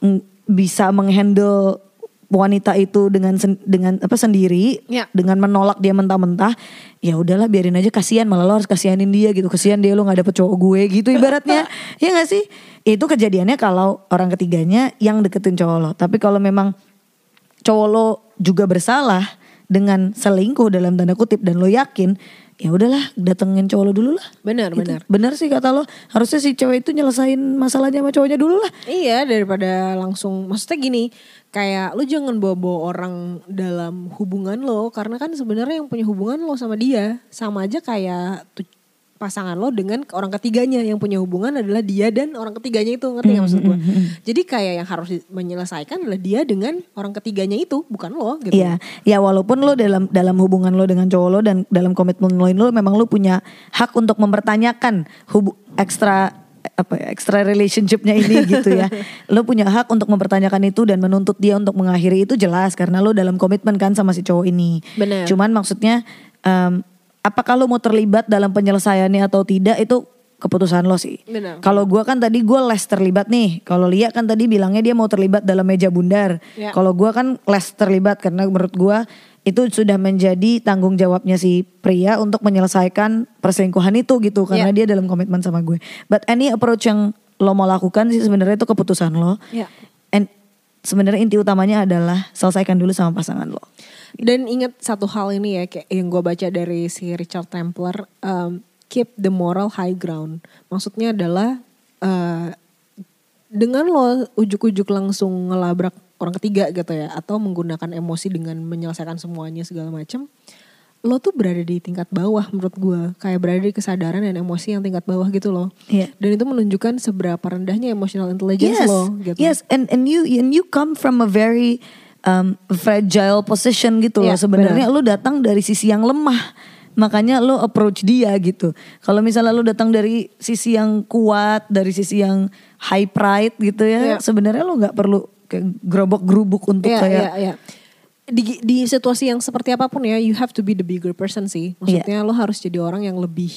mm, bisa menghandle wanita itu dengan sen- dengan apa sendiri Ya. dengan menolak dia mentah-mentah ya udahlah biarin aja kasihan malah lo harus kasihanin dia gitu kasihan dia lo nggak dapet cowok gue gitu ibaratnya ya nggak sih itu kejadiannya kalau orang ketiganya yang deketin cowok lo tapi kalau memang cowok lo juga bersalah dengan selingkuh dalam tanda kutip dan lo yakin ya udahlah datengin cowok lo dulu lah Benar, Gitu. benar. benar sih kata lo harusnya si cewek itu nyelesain masalahnya sama cowoknya dulu lah Iya daripada langsung maksudnya gini kayak lu jangan bawa-bawa orang dalam hubungan lo karena kan sebenarnya yang punya hubungan lo sama dia sama aja kayak pasangan lo dengan orang ketiganya yang punya hubungan adalah dia dan orang ketiganya itu ngerti nggak maksud gue? Jadi kayak yang harus menyelesaikan adalah dia dengan orang ketiganya itu bukan lo gitu. Iya, ya walaupun lo dalam dalam hubungan lo dengan cowok lo dan dalam komitmen lo lo memang lo punya hak untuk mempertanyakan hubu ekstra apa ya, extra relationshipnya ini gitu ya. Lo punya hak untuk mempertanyakan itu dan menuntut dia untuk mengakhiri itu jelas karena lo dalam komitmen kan sama si cowok ini. Benar. Cuman maksudnya em, apakah lo mau terlibat dalam penyelesaiannya atau tidak itu keputusan lo sih. Kalau gua kan tadi gue les terlibat nih. Kalau Lia kan tadi bilangnya dia mau terlibat dalam meja bundar. Ya. Kalau gua kan les terlibat karena menurut gua itu sudah menjadi tanggung jawabnya si pria untuk menyelesaikan perselingkuhan itu gitu karena Ya. dia dalam komitmen sama gue. But any approach yang lo mau lakukan sih sebenarnya itu keputusan lo. Ya. And sebenarnya inti utamanya adalah selesaikan dulu sama pasangan lo. Dan ingat satu hal ini ya kayak yang gue baca dari si Richard Templer, um, keep the moral high ground. Maksudnya adalah uh, dengan lo ujuk-ujuk langsung ngelabrak orang ketiga gitu ya, atau menggunakan emosi dengan menyelesaikan semuanya segala macam, lo tuh berada di tingkat bawah menurut gue, kayak berada di kesadaran dan emosi yang tingkat bawah gitu loh. Iya. Dan itu menunjukkan seberapa rendahnya emotional intelligence yes, lo gitu. Yes, and and you and you come from a very um, fragile position gitu loh. Iya, Sebenarnya lu datang dari sisi yang lemah. Makanya lu approach dia gitu. Kalau misalnya lu datang dari sisi yang kuat, dari sisi yang high pride gitu ya, Iya. sebenarnya lu nggak perlu kayak gerobok-gerubuk untuk Iya, kayak iya, iya. Di, di situasi yang seperti apa pun ya, you have to be the bigger person sih. Maksudnya lo harus jadi orang yang lebih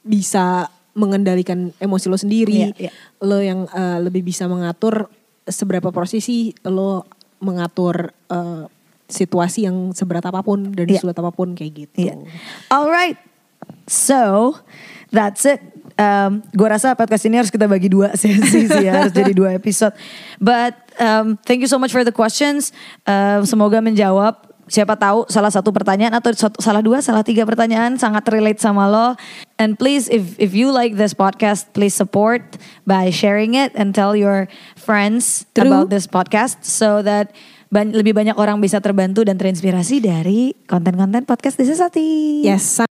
bisa mengendalikan emosi lo sendiri. Iya, iya. Lo yang eh, lebih bisa mengatur seberapa posisi lo mengatur eh, situasi yang seberat apa pun dan Iya. sulit apa pun kayak gitu. Iya. Alright, so that's it. Um, gue rasa podcast ini harus kita bagi dua sesi sih ya, harus jadi dua episode. But um, thank you so much for the questions. Uh, semoga menjawab. Siapa tahu salah satu pertanyaan atau satu, salah dua, salah tiga pertanyaan sangat relate sama lo. And please, if if you like this podcast, please support by sharing it and tell your friends True. about this podcast so that ban- lebih banyak orang bisa terbantu dan terinspirasi dari konten-konten podcast This is Ati. Yes,